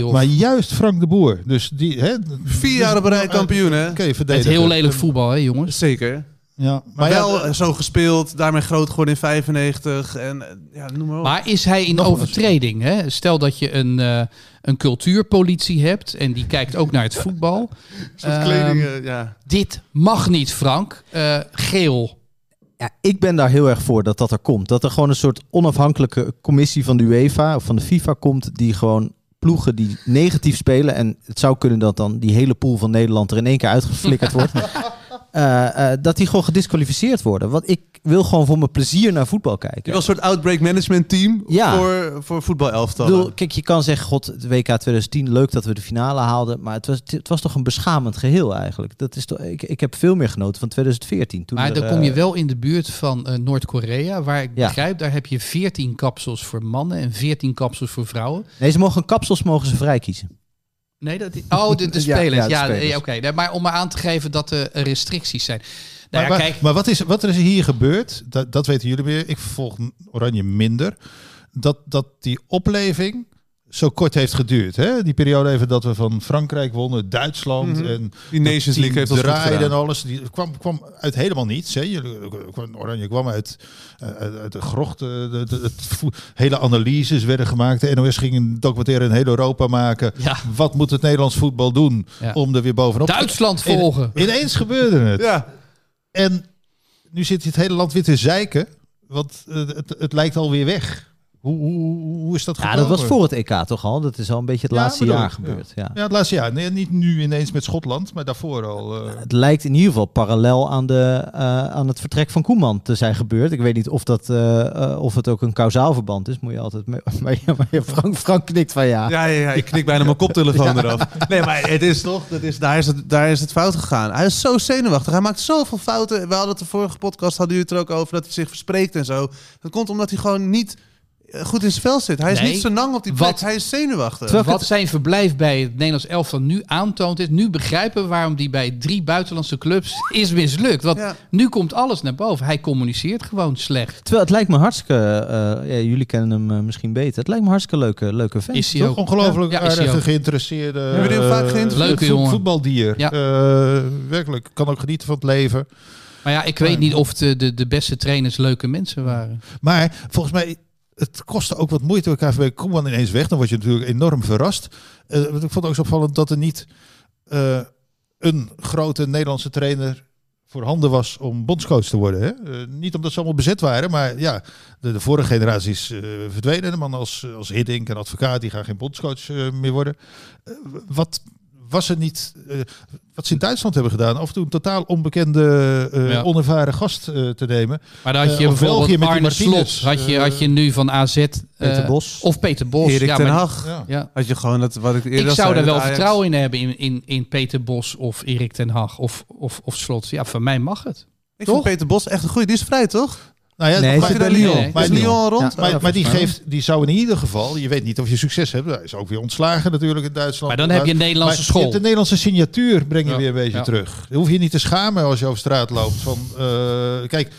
4-3-3. Of
Maar juist Frank de Boer. Dus die, hè,
Vier jaar op rij kampioen, hè?
Oké, verdedigen.
Heel lelijk voetbal, hè jongens?
Zeker.
Ja,
Maar,
maar
wel
ja,
eh, zo gespeeld, daarmee groot geworden in 95. En eh, ja, noem maar op.
Maar is hij in
Nog
overtreding? Hè? Stel dat je een, eh, een cultuurpolitie hebt en die kijkt ook naar het voetbal.
Kleding, eh, ja.
Dit mag niet, Frank. Eh, geel.
Ja, ik ben daar heel erg voor dat dat er komt. Dat er gewoon een soort onafhankelijke commissie van de UEFA of van de FIFA komt die gewoon ploegen die negatief spelen. En het zou kunnen dat dan die hele pool van Nederland er in één keer uitgeflikkerd wordt. Eh, eh, dat die gewoon gedisqualificeerd worden. Want ik wil gewoon voor mijn plezier naar voetbal
Je
kijken.
wil een soort outbreak management team
Ja.
voor, voor voetbalelftallen.
kijk, je kan zeggen, god, het WK 2010, leuk dat we de finale haalden. Maar het was, het was toch een beschamend geheel eigenlijk. Dat is toch, ik, ik heb veel meer genoten van 2014. Toen
Maar
er,
dan kom je
eh,
wel in de buurt van eh, Noord-Korea, waar ik
Ja.
begrijp, daar heb je 14 kapsels voor mannen en 14 kapsels voor vrouwen.
Nee, ze mogen kapsels mogen ze vrij kiezen.
Nee, dat Oh, de, de spelers.
ja,
eh, oké. Nee, Maar om maar aan te geven dat er restricties zijn. Nou
maar,
ja,
maar-
kijk,
maar wat, is, wat er is hier gebeurd, dat, dat weten jullie meer. Ik volg Oranje minder. Dat, dat die opleving zo kort heeft geduurd. Hè? Die periode even dat we van Frankrijk wonnen, Duitsland
Mhm.
en
Die Nations League heeft ons goed
draaide en alles. Die kwam, kwam uit helemaal niets. Hè? Jullie- kwam- Oranje kwam uit, eh, uit, uit de grocht. eh, de, hele analyses werden gemaakt. De NOS ging een documentaire in heel Europa maken.
ja,
Wat moet het Nederlands voetbal doen
Ja.
om er weer bovenop te
Duitsland volgen.
Ineens gebeurde het.
Ja,
En nu zit het hele land weer te zeiken. Want eh, het, het lijkt alweer weg. Hoe, hoe, hoe is dat
Ja,
gekomen?
dat was voor het EK toch al? Dat is al een beetje het
Ja,
laatste
bedoel
jaar gebeurd. Ja.
Ja, het laatste jaar. Nee, niet nu ineens met Schotland, maar daarvoor al. eh.
Het lijkt in ieder geval parallel aan, de, eh, aan het vertrek van Koeman te zijn gebeurd. Ik weet niet of, dat, eh, of het ook een kausaal verband is. Moet je altijd. mee- Maar, ja, maar ja, Frank, Frank knikt van ja.
ja, ja, ja, ik knik bijna mijn koptelefoon eraf. Nee, maar het is toch, dat is, daar, is het, daar is het fout gegaan. Hij is zo zenuwachtig. Hij maakt zoveel fouten. We hadden het de vorige podcast, hadden jullie het er ook over, dat hij zich verspreekt en zo. Dat komt omdat hij gewoon niet goed in zijn vel zit. Hij is
Nee.
niet zo lang op die plek.
Wat-
Hij is zenuwachtig.
Wat zijn verblijf bij het Nederlands elftal nu aantoont is... nu begrijpen we waarom die bij drie buitenlandse clubs is mislukt. Want
Ja.
nu komt alles naar boven. Hij communiceert gewoon slecht.
Terwijl het lijkt me hartstikke... eh, ja, jullie kennen hem eh, misschien beter. Het lijkt me hartstikke leuke, leuke vent.
Is hij
Toch
ook.
ongelooflijk
Ja,
aardige, geïnteresseerde...
Hebben jullie hem vaak
eh,
geïnterviewd?
Leuke.
Voetbaldier.
Ja.
Eh, werkelijk, kan ook genieten van het leven.
Maar ja, ik weet niet of de, de, de beste trainers leuke mensen waren.
Maar volgens mij, het kostte ook wat moeite. KVB kom dan ineens weg. Dan word je natuurlijk enorm verrast. Want ik vond ook zo opvallend dat er niet eh, een grote Nederlandse trainer voorhanden was om bondscoach te worden. Hè? Eh, niet omdat ze allemaal bezet waren, maar ja, de, vorige generaties verdwenen. De man als, als Hiddink en advocaat, die gaan geen bondscoach meer worden. Wat was er niet, eh, wat ze in Duitsland hebben gedaan, af en toe een totaal onbekende, eh,
Ja.
onervaren gast eh, te nemen.
Maar dan had je bijvoorbeeld
België met die
Arne
Martinez,
Slot. Had je, had je nu van AZ. eh,
Peter Bos.
Of Peter Bos.
Erik
ja,
ten Hag.
Ja.
Ja.
Had je gewoon dat wat ik eerder
Ik zou daar wel
Ajax.
vertrouwen in hebben in, in, in Peter Bos of Erik ten Hag of, of, of Slot. Ja, van mij mag het.
Ik
Toch?
vind Peter Bos echt een goeie. Die is vrij, toch?
Nou ja,
Nee,
maar,
bij Lyon.
nee.
Maar Lyon.
Lyon rond?
Ja.
maar, maar die, geeft, die zou in ieder geval, je weet niet of je succes hebt. Hij is ook weer ontslagen natuurlijk in Duitsland.
Maar dan heb je een Nederlandse
Maar
school.
Je hebt de Nederlandse signatuur breng je
Ja.
weer een beetje
Ja.
terug. Je hoeft je niet te schamen als je over straat loopt. Van, eh, kijk,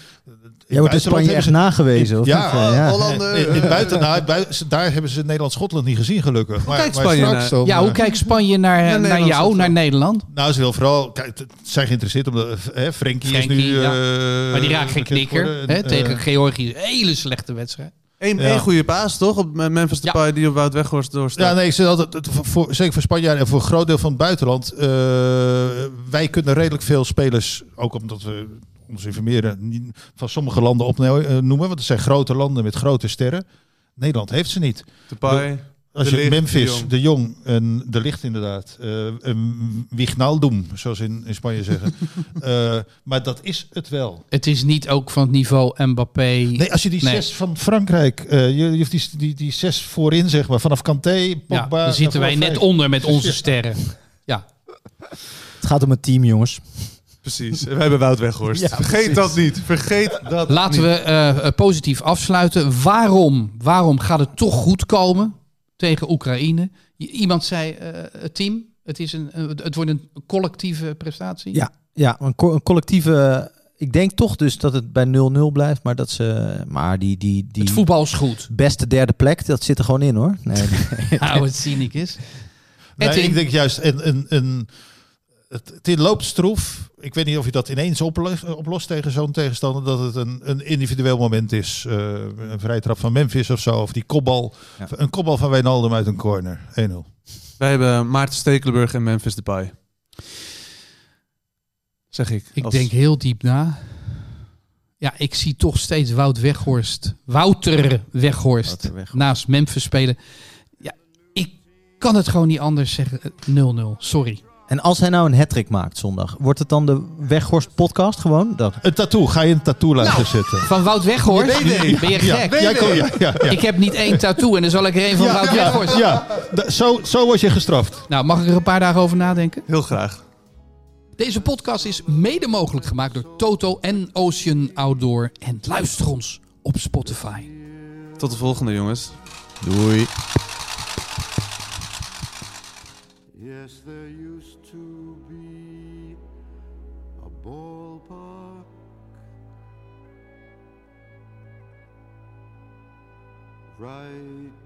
Jij wordt in Spanje echt nagewezen, of
Ja,
niet? Eh, ja.
Hollander.
ze- in, in buiten, nou, bui- daar hebben ze Nederland-Schotland niet gezien gelukkig. Maar,
kijkt
maar
Spanje
straks
naar?
dan,
Ja,
eh,
hoe kijkt Spanje naar, naar jou, naar. Nederland?
Nou, ze wil vooral, kijk, het- zijn geïnteresseerd omdat hè, Frenkie, is nu.
ja.
eh,
Maar die raakt geen knikker. Hè, tegen
eh,
Georgië. Een hele slechte wedstrijd.
Eén
Ja.
één goede paas, toch? Op Memphis
Ja.
Depay die op Wout Weghorst doorstaat.
Ja, nee, ik zeg altijd, het- voor, zeker voor Spanjaarden en voor een groot deel van het buitenland. eh, wij kunnen redelijk veel spelers, ook omdat we ons informeren, van sommige landen opnoemen. Want het zijn grote landen met grote sterren. Nederland heeft ze niet.
Depay.
Als
De
je
Ligt,
Memphis,
De Jong.
de Jong en de Licht inderdaad, eh een Wijnaldum, zoals in, in Spanje zeggen. Eh, maar dat is het wel.
Het is niet ook van het niveau Mbappé.
Nee, als je die
Nee.
zes van Frankrijk, eh, je, je die, die, die zes voorin zeg maar, vanaf Kanté,
ja,
Pogba.
dan zitten wij net
vijf.
onder met onze sterren. Ja,
Het gaat om het team, jongens.
Precies. We hebben Wout Weghorst.
Ja,
Vergeet
precies.
dat niet. Vergeet dat
laten
niet.
we eh, eh, positief afsluiten. Waarom, waarom gaat het toch goed komen tegen Oekraïne? Iemand zei eh, het team. Het, is een, het wordt een collectieve prestatie.
Ja, ja een, co- een collectieve... Ik denk toch dus dat het bij 0-0 blijft, maar dat ze... Maar die, die, die
Het voetbal is goed.
beste derde plek, dat zit er gewoon in, hoor. Nee.
Nou, het cynisch is.
Nee, ik denk juist, een, een, een, het, het loopt stroef. Ik weet niet of je dat ineens oplost, oplost tegen zo'n tegenstander. Dat het een, een individueel moment is. Eh, een vrije trap van Memphis of zo. Of die kopbal.
Ja.
Een kopbal van Wijnaldum uit een corner. 1-0.
Wij hebben Maarten Stekelenburg en Memphis Depay. Zeg ik.
Ik
Als-
denk heel diep na. Ja, ik zie toch steeds Wout Weghorst. Wouter Weghorst.
Wouter Weghorst.
Naast Memphis spelen. Ja, ik kan het gewoon niet anders zeggen. 0-0. Sorry.
En als hij nou een hattrick maakt zondag, wordt het dan de Weghorst podcast gewoon? Dat.
Een tattoo. Ga je een tattoo laten
Nou,
zetten?
Van Wout Weghorst?
Nee, nee.
Ben je
Ja,
gek?
jij kon- ja, ja, ja.
Ik heb niet één tattoo en dan zal ik er één van Wout
ja,
Weghorst.
ja. Da- zo, zo word je gestraft.
Nou, mag ik er een paar dagen over nadenken?
Heel graag.
Deze podcast is mede mogelijk gemaakt door Toto en Ocean Outdoor. En luister ons op Spotify.
Tot de volgende, jongens.
Doei.
Yes, there used right